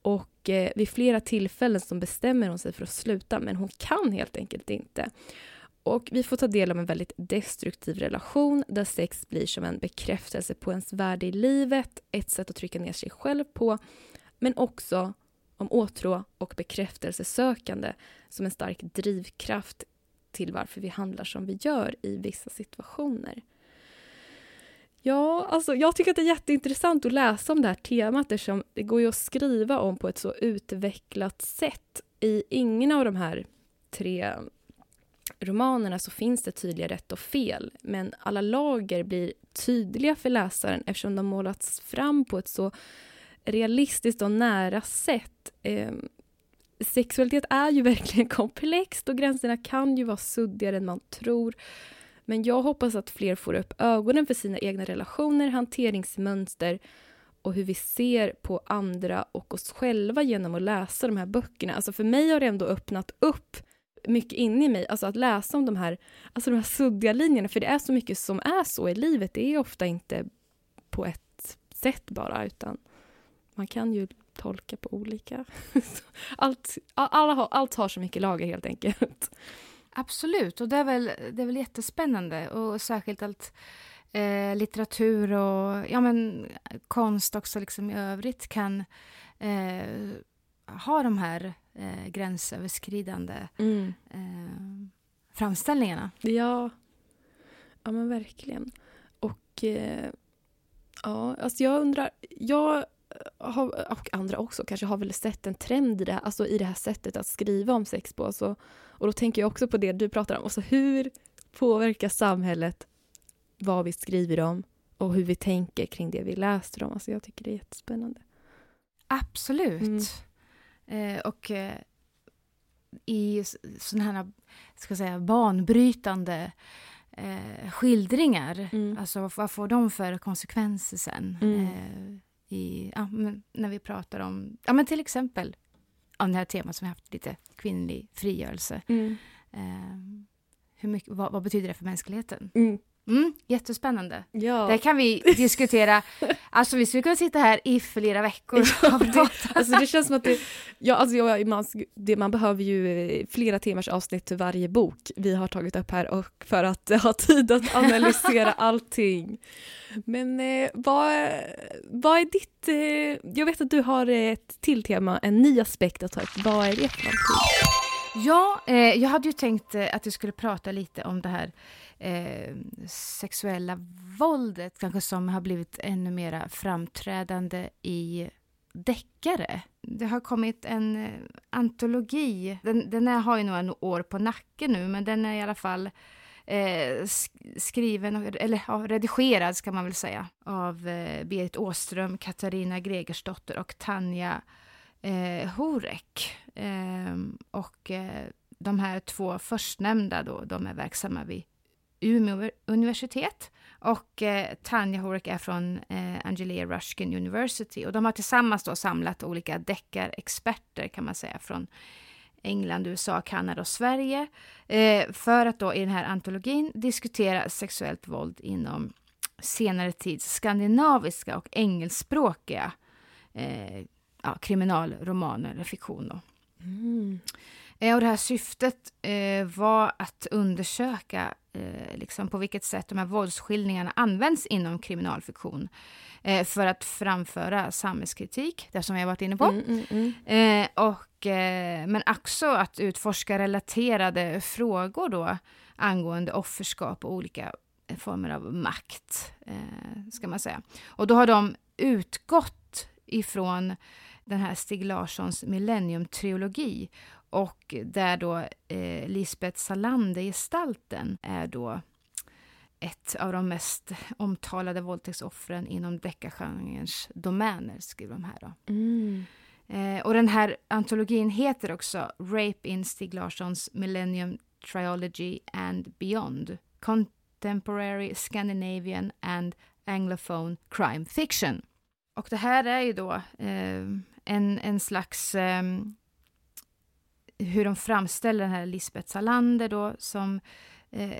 Och eh, vid flera tillfällen så bestämmer hon sig för att sluta men hon kan helt enkelt inte. Och vi får ta del av en väldigt destruktiv relation där sex blir som en bekräftelse på ens värde i livet, ett sätt att trycka ner sig själv på, men också om åtrå och bekräftelsesökande som en stark drivkraft till varför vi handlar som vi gör i vissa situationer. Ja, alltså jag tycker att det är jätteintressant att läsa om det här temat eftersom det går ju att skriva om på ett så utvecklat sätt. I ingen av de här tre romanerna så finns det tydliga rätt och fel men alla lager blir tydliga för läsaren eftersom de målats fram på ett så realistiskt och nära sätt. Eh, sexualitet är ju verkligen komplext och gränserna kan ju vara suddigare än man tror. Men jag hoppas att fler får upp ögonen för sina egna relationer, hanteringsmönster och hur vi ser på andra och oss själva genom att läsa de här böckerna. Alltså för mig har det ändå öppnat upp mycket inne i mig, alltså att läsa om de här, alltså de här suddiga linjerna, för det är så mycket som är så i livet. Det är ofta inte på ett sätt bara, utan man kan ju tolka på olika... allt, alla har, allt har så mycket lager helt enkelt. Absolut, och det är väl, det är väl jättespännande och särskilt allt eh, litteratur och ja, men, konst också liksom i övrigt kan eh, ha de här eh, gränsöverskridande mm. eh, framställningarna. Ja. ja, men verkligen. Och eh, ja, alltså jag undrar... Jag har, och andra också kanske har väl sett en trend i det, här, alltså i det här sättet att skriva om sex på. Alltså, och då tänker jag också på det du pratar om. Alltså hur påverkar samhället vad vi skriver om och hur vi tänker kring det vi läser om? Alltså jag tycker det är jättespännande. Absolut. Mm. Eh, och eh, i sådana här ska säga, banbrytande eh, skildringar, mm. alltså vad får de för konsekvenser sen? Mm. Eh, i, ja, när vi pratar om, ja men till exempel om det här temat som vi haft, lite kvinnlig frigörelse. Mm. Eh, hur mycket, vad, vad, betyder det för mänskligheten? Mm. Jättespännande. Ja. Det kan vi diskutera. Alltså vi skulle kunna sitta här i flera veckor ja, det, alltså det känns som att det, ja, alltså jag, man, det, man behöver ju eh, flera timmars avsnitt till varje bok vi har tagit upp här och för att ha tid att analysera allting. Men eh, vad, vad är ditt... Eh, jag vet att du har ett till tema, en ny aspekt att ta upp. Vad är det för någonting? Ja, eh, jag hade ju tänkt eh, att vi skulle prata lite om det här eh, sexuella våldet, kanske som har blivit ännu mer framträdande i deckare. Det har kommit en eh, antologi, den, den har ju några år på nacken nu, men den är i alla fall eh, skriven, eller ja, redigerad ska man väl säga, av eh, Berit Åström, Katarina Gregersdotter och Tanja eh, Horek. Eh, och eh, de här två förstnämnda då, de är verksamma vid Umeå universitet. Och eh, Tanja Horek är från eh, Angelia Ruskin University. Och de har tillsammans då samlat olika deckarexperter kan man säga från England, USA, Kanada och Sverige. Eh, för att då i den här antologin diskutera sexuellt våld inom senare tids skandinaviska och engelskspråkiga eh, ja, kriminalromaner eller fiktion. Då. Mm. Eh, och det här syftet eh, var att undersöka eh, liksom på vilket sätt de här våldsskildringarna används inom kriminalfiktion eh, för att framföra samhällskritik, det som har varit inne på. Mm, mm, mm. Eh, och, eh, men också att utforska relaterade frågor då angående offerskap och olika former av makt, ska man säga. Och då har de utgått ifrån den här Stig Larssons millenniumtrilogi och där då eh, Lisbeth Salander-gestalten är då ett av de mest omtalade våldtäktsoffren inom deckargenrens domäner, skriver de här. Då. Mm. Eh, och den här antologin heter också Rape in Stig Larssons Millennium Triology and Beyond. Con Contemporary Scandinavian and Anglophone Crime Fiction. Och det här är ju då eh, en, en slags eh, hur de framställer den här Lisbeth Salander då som eh,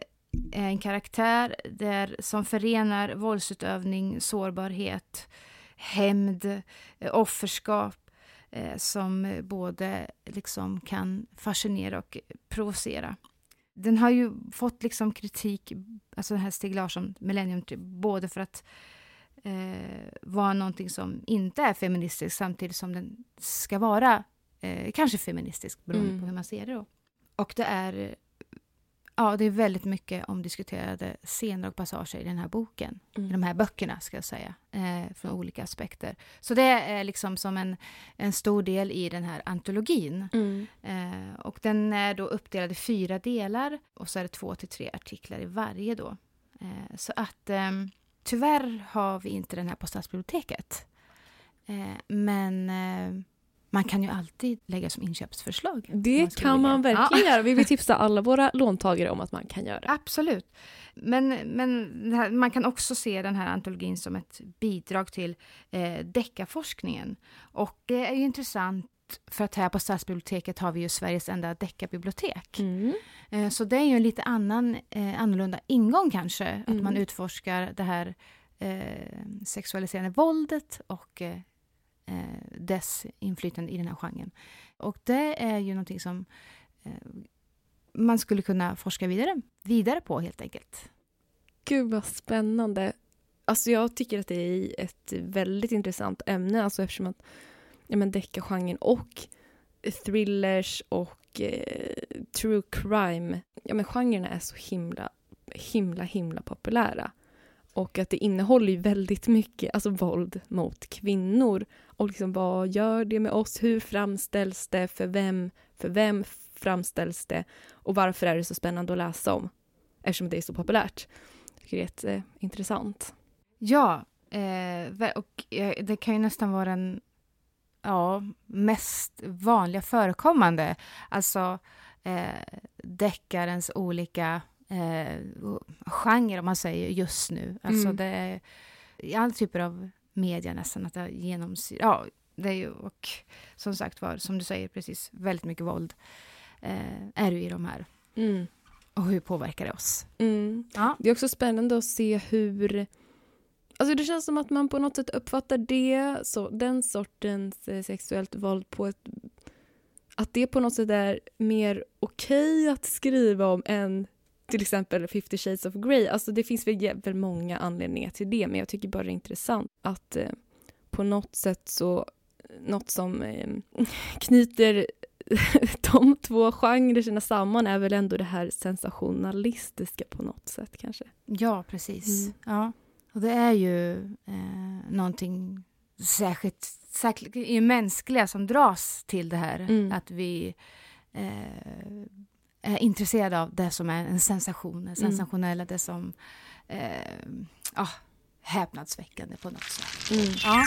är en karaktär där, som förenar våldsutövning, sårbarhet, hämnd, eh, offerskap eh, som både eh, liksom kan fascinera och provocera. Den har ju fått liksom kritik, alltså den här Stig Larsson, Millennium, både för att eh, vara någonting som inte är feministiskt samtidigt som den ska vara eh, kanske feministisk beroende mm. på hur man ser det. Då. Och det är, ja, det är väldigt mycket omdiskuterade scener och passager i den här boken. Mm. I de här böckerna, ska jag säga, eh, från olika aspekter. Så det är liksom som en, en stor del i den här antologin. Mm. Eh, och den är då uppdelad i fyra delar och så är det två till tre artiklar i varje då. Eh, så att ehm, tyvärr har vi inte den här på stadsbiblioteket. Eh, men eh, man kan ju alltid lägga som inköpsförslag. Det man kan man verkligen ja. göra. Vi vill tipsa alla våra låntagare om att man kan göra det. Absolut. Men, men här, man kan också se den här antologin som ett bidrag till eh, deckarforskningen. Och det är ju intressant för att här på Stadsbiblioteket har vi ju Sveriges enda deckarbibliotek. Mm. Eh, så det är ju en lite annan, eh, annorlunda ingång kanske, mm. att man utforskar det här eh, sexualiserande våldet och eh, Eh, dess inflytande i den här genren. Och det är ju någonting som eh, man skulle kunna forska vidare, vidare på helt enkelt. Gud vad spännande. Alltså jag tycker att det är ett väldigt intressant ämne, alltså eftersom att ja, men deckargenren och thrillers och eh, true crime, ja men genrerna är så himla, himla, himla populära. Och att det innehåller ju väldigt mycket alltså våld mot kvinnor. Och liksom vad gör det med oss? Hur framställs det? För vem? För vem framställs det? Och varför är det så spännande att läsa om? Eftersom det är så populärt. Jag tycker det är jätteintressant. Ja, eh, och eh, det kan ju nästan vara den ja, mest vanliga förekommande. Alltså eh, deckarens olika eh, genre, om man säger, just nu. Alltså mm. det är i alla typer av media nästan att det genomsyrar... Ja, det är ju, och som sagt var, som du säger precis, väldigt mycket våld eh, är ju i de här. Mm. Och hur påverkar det oss? Mm. Ja. Det är också spännande att se hur... Alltså det känns som att man på något sätt uppfattar det, så, den sortens eh, sexuellt våld på ett... Att det på något sätt är mer okej okay att skriva om än till exempel 50 shades of Grey. Alltså det finns väl många anledningar till det men jag tycker bara det är intressant att eh, på något sätt så något som eh, knyter de två genrerna samman är väl ändå det här sensationalistiska på något sätt kanske. Ja, precis. Mm. Ja. Och det är ju eh, någonting särskilt, särskilt i mänskliga som dras till det här. Mm. Att vi eh, är intresserade av det som är en sensation, det mm. sensationella, det som eh, ah, häpnadsväckande på något sätt. Mm. Ja.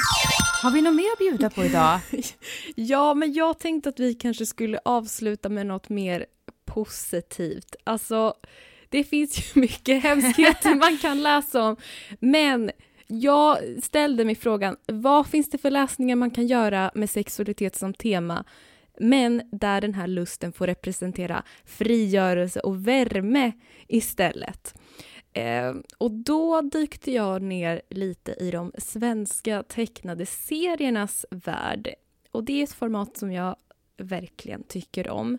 Har vi något mer att bjuda på idag? ja, men jag tänkte att vi kanske skulle avsluta med något mer positivt. Alltså, det finns ju mycket hemskheter man kan läsa om, men jag ställde mig frågan, vad finns det för läsningar man kan göra med sexualitet som tema men där den här lusten får representera frigörelse och värme istället. Eh, och då dykte jag ner lite i de svenska tecknade seriernas värld. Och det är ett format som jag verkligen tycker om.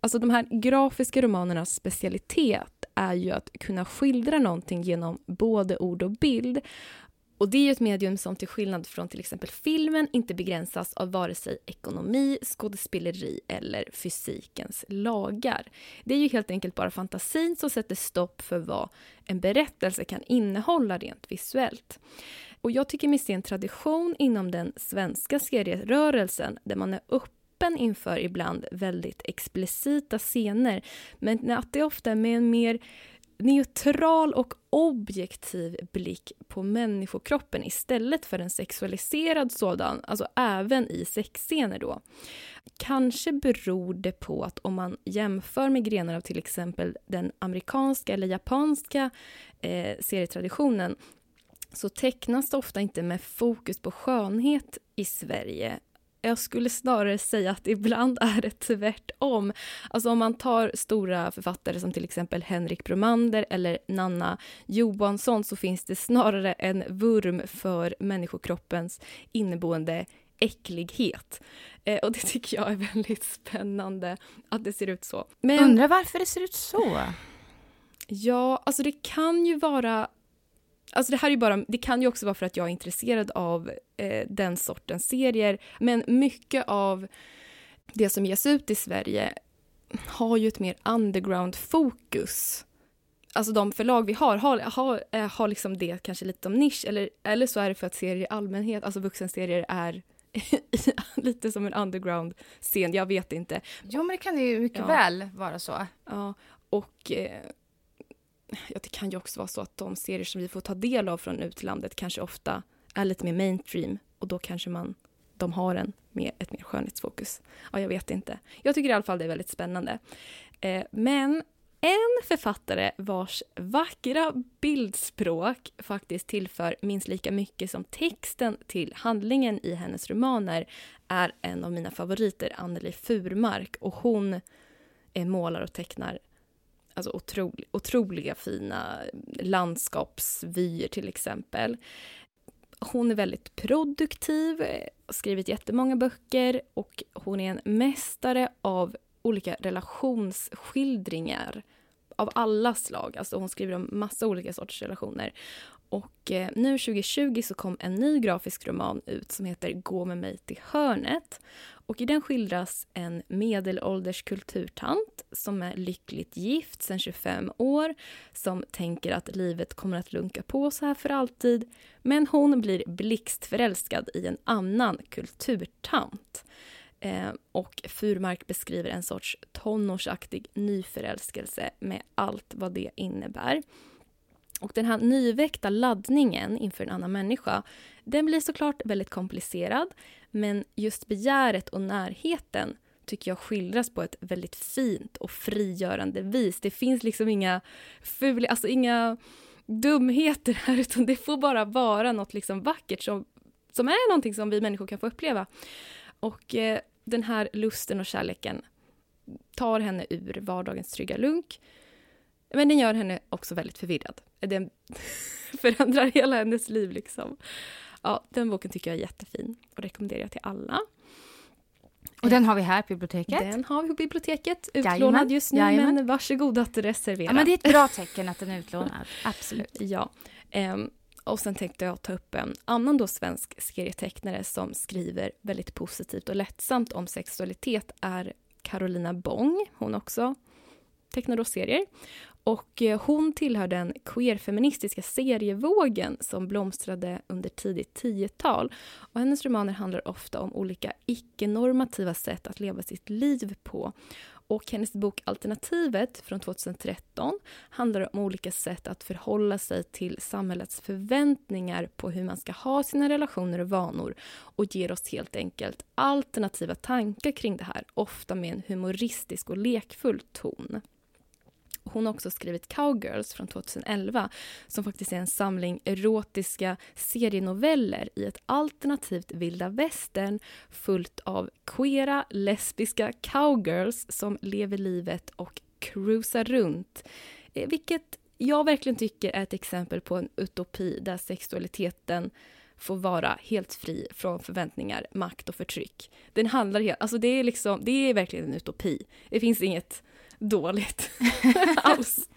Alltså de här grafiska romanernas specialitet är ju att kunna skildra någonting genom både ord och bild och det är ju ett medium som till skillnad från till exempel filmen inte begränsas av vare sig ekonomi, skådespeleri eller fysikens lagar. Det är ju helt enkelt bara fantasin som sätter stopp för vad en berättelse kan innehålla rent visuellt. Och jag tycker mig se en tradition inom den svenska serierörelsen där man är öppen inför ibland väldigt explicita scener men att det ofta är med en mer neutral och objektiv blick på människokroppen istället för en sexualiserad sådan, alltså även i sexscener då. Kanske beror det på att om man jämför med grenar av till exempel den amerikanska eller japanska eh, serietraditionen så tecknas det ofta inte med fokus på skönhet i Sverige jag skulle snarare säga att ibland är det tvärtom. Alltså om man tar stora författare som till exempel Henrik Bromander eller Nanna Johansson så finns det snarare en vurm för människokroppens inneboende äcklighet. Eh, och det tycker jag är väldigt spännande att det ser ut så. Men, Undrar varför det ser ut så? Ja, alltså det kan ju vara Alltså det här är bara, det kan ju också vara för att jag är intresserad av eh, den sortens serier. Men mycket av det som ges ut i Sverige har ju ett mer underground-fokus. Alltså de förlag vi har, har, har, eh, har liksom det kanske lite om nisch. Eller, eller så är det för att serier i allmänhet, alltså vuxenserier, är lite som en underground-scen. Jag vet inte. Jo, men det kan ju mycket ja. väl vara så. Ja, och eh, ja, det kan ju också vara så att de serier som vi får ta del av från utlandet kanske ofta är lite mer mainstream och då kanske man, de har en mer, ett mer skönhetsfokus. Ja, jag vet inte. Jag tycker i alla fall det är väldigt spännande. Eh, men en författare vars vackra bildspråk faktiskt tillför minst lika mycket som texten till handlingen i hennes romaner är en av mina favoriter, Anneli Furmark. Och hon eh, målar och tecknar alltså otrol, otroliga fina landskapsvyer till exempel. Hon är väldigt produktiv, har skrivit jättemånga böcker och hon är en mästare av olika relationsskildringar av alla slag. Alltså hon skriver om massa olika sorters relationer. Och eh, nu 2020 så kom en ny grafisk roman ut som heter Gå med mig till hörnet. Och i den skildras en medelålders kulturtant som är lyckligt gift sedan 25 år, som tänker att livet kommer att lunka på så här för alltid. Men hon blir blixtförälskad i en annan kulturtant. Eh, och Furmark beskriver en sorts tonårsaktig nyförälskelse med allt vad det innebär. Och den här nyväckta laddningen inför en annan människa, den blir såklart väldigt komplicerad. Men just begäret och närheten tycker jag skildras på ett väldigt fint och frigörande vis. Det finns liksom inga fula, alltså inga dumheter här utan det får bara vara något liksom vackert som, som är någonting som vi människor kan få uppleva. Och eh, den här lusten och kärleken tar henne ur vardagens trygga lunk. Men den gör henne också väldigt förvirrad. Den förändrar hela hennes liv liksom. Ja, den boken tycker jag är jättefin och rekommenderar jag till alla. Och den har vi här på biblioteket? Den har vi på biblioteket, utlånad Jajamän. just nu, Jajamän. men varsågod att reservera. Ja, men det är ett bra tecken att den är utlånad, absolut. Ja. Um, och sen tänkte jag ta upp en annan då svensk serietecknare som skriver väldigt positivt och lättsamt om sexualitet är Carolina Bong. Hon också tecknar då serier. Och eh, hon tillhör den queerfeministiska serievågen som blomstrade under tidigt 10-tal. Och hennes romaner handlar ofta om olika icke-normativa sätt att leva sitt liv på. Och hennes bok Alternativet från 2013 handlar om olika sätt att förhålla sig till samhällets förväntningar på hur man ska ha sina relationer och vanor och ger oss helt enkelt alternativa tankar kring det här, ofta med en humoristisk och lekfull ton. Hon har också skrivit Cowgirls från 2011 som faktiskt är en samling erotiska serienoveller i ett alternativt vilda västern fullt av queera, lesbiska cowgirls som lever livet och cruisar runt. Eh, vilket jag verkligen tycker är ett exempel på en utopi där sexualiteten får vara helt fri från förväntningar, makt och förtryck. Den handlar helt, alltså det är liksom, det är verkligen en utopi. Det finns inget dåligt alls.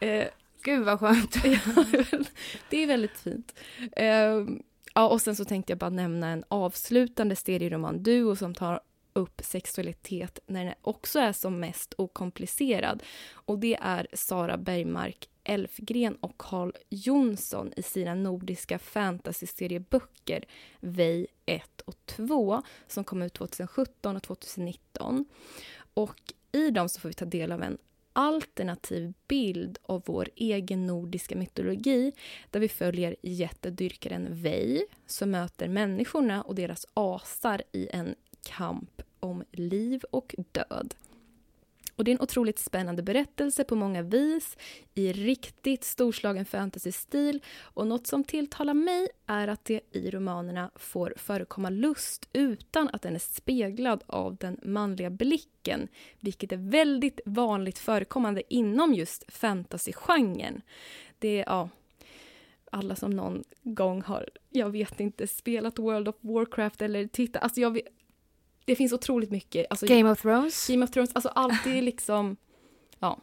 Eh, Gud vad skönt. det är väldigt fint. Eh, ja, och sen så tänkte jag bara nämna en avslutande serieroman, Duo, som tar upp sexualitet när den också är som mest okomplicerad. Och det är Sara Bergmark Elfgren och Carl Jonsson i sina nordiska fantasy-serieböcker Vej 1 och 2 som kom ut 2017 och 2019. Och i dem så får vi ta del av en alternativ bild av vår egen nordiska mytologi där vi följer jättedyrkaren Vej som möter människorna och deras asar i en kamp om liv och död. Och det är en otroligt spännande berättelse på många vis i riktigt storslagen fantasy-stil och något som tilltalar mig är att det i romanerna får förekomma lust utan att den är speglad av den manliga blicken vilket är väldigt vanligt förekommande inom just fantasy-genren. Det är, ja, alla som någon gång har, jag vet inte, spelat World of Warcraft eller tittat, alltså jag vet, det finns otroligt mycket. Alltså, Game of Thrones. Game of Thrones, alltså allt är liksom, ja.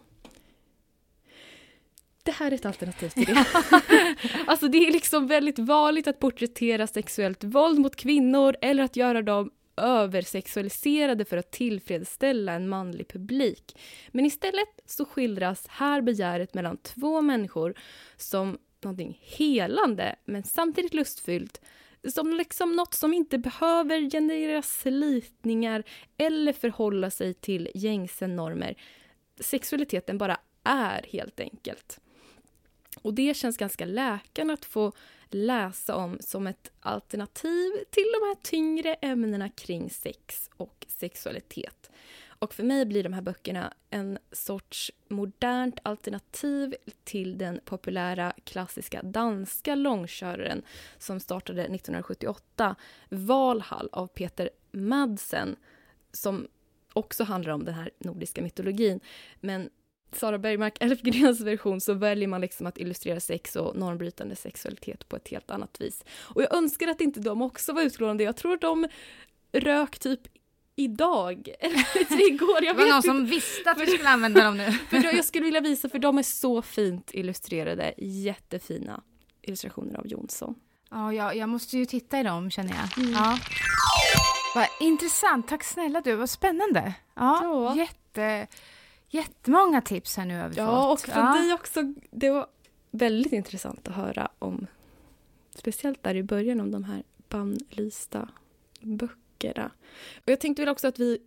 Det här är ett alternativ till det. alltså det är liksom väldigt vanligt att porträttera sexuellt våld mot kvinnor eller att göra dem översexualiserade för att tillfredsställa en manlig publik. Men istället så skildras här begäret mellan två människor som någonting helande men samtidigt lustfyllt som liksom något som inte behöver generera slitningar eller förhålla sig till gängse normer. Sexualiteten bara är helt enkelt. Och det känns ganska läkande att få läsa om som ett alternativ till de här tyngre ämnena kring sex och sexualitet. Och för mig blir de här böckerna en sorts modernt alternativ till den populära klassiska danska långköraren som startade 1978, Valhall av Peter Madsen, som också handlar om den här nordiska mytologin. Men Sara Bergmark Elfgrens version så väljer man liksom att illustrera sex och normbrytande sexualitet på ett helt annat vis. Och jag önskar att inte de också var utlånade. Jag tror de rök typ idag, eller igår. Jag det var vet någon inte. som visste att vi skulle använda dem nu. För då, jag skulle vilja visa, för de är så fint illustrerade. Jättefina illustrationer av Jonsson. Ja, jag, jag måste ju titta i dem känner jag. Mm. Ja. Vad intressant, tack snälla du, vad spännande. Ja, Ja. Jätte, jättemånga tips här nu har vi Ja, och fått. för dig också. Det var väldigt intressant att höra om, speciellt där i början, om de här bannlysta böckerna. Och jag tänkte väl också att vi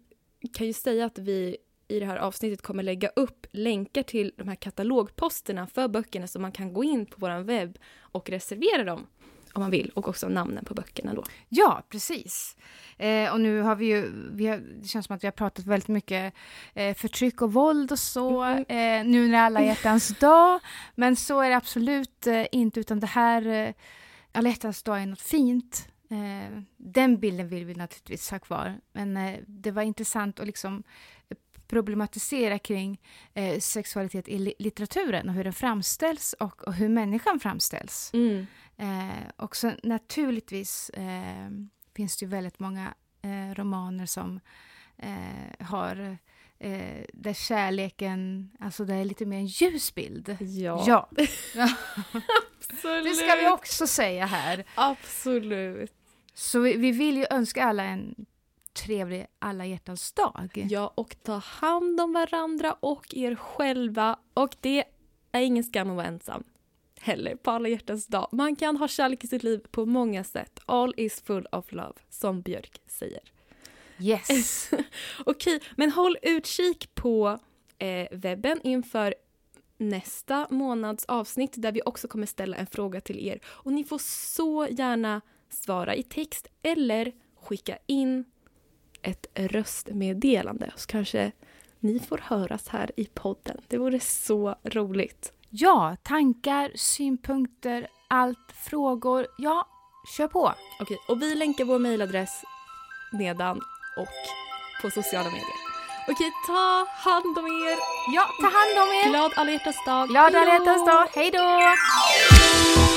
kan ju säga att vi i det här avsnittet kommer lägga upp länkar till de här katalogposterna för böckerna så man kan gå in på vår webb och reservera dem om man vill och också namnen på böckerna då. Ja, precis. Eh, och nu har vi ju, vi har, det känns som att vi har pratat väldigt mycket eh, förtryck och våld och så, Mhm. eh, nu när alla hjärtans dag. Men så är det absolut eh, inte, utan det här, eh, alla hjärtans dag är något fint. Eh, den bilden vill vi naturligtvis ha kvar. Men eh, det var intressant att liksom problematisera kring eh, sexualitet i li- litteraturen och hur den framställs och, och hur människan framställs. Mm. Eh, och så naturligtvis eh, finns det ju väldigt många eh, romaner som eh, har eh, där kärleken, alltså det är lite mer en ljus bild. Ja, Ja, absolut. det ska vi också säga här. Absolut. Så vi, vi vill ju önska alla en trevlig alla hjärtans dag. Ja, och ta hand om varandra och er själva. Och det är ingen skam att vara ensam heller på alla hjärtans dag. Man kan ha kärlek i sitt liv på många sätt. All is full of love, som Björk säger. Yes. Okej, men håll utkik på eh, webben inför nästa månads avsnitt där vi också kommer ställa en fråga till er. Och ni får så gärna svara i text eller skicka in ett röstmeddelande så kanske ni får höras här i podden. Det vore så roligt. Ja, tankar, synpunkter, allt, frågor. Ja, kör på. Okej, och vi länkar vår mejladress nedan och på sociala medier. Okej, ta hand om er. Ja, ta hand om er. Glad alla hjärtans dag. Glad alla hjärtans dag. Hej då!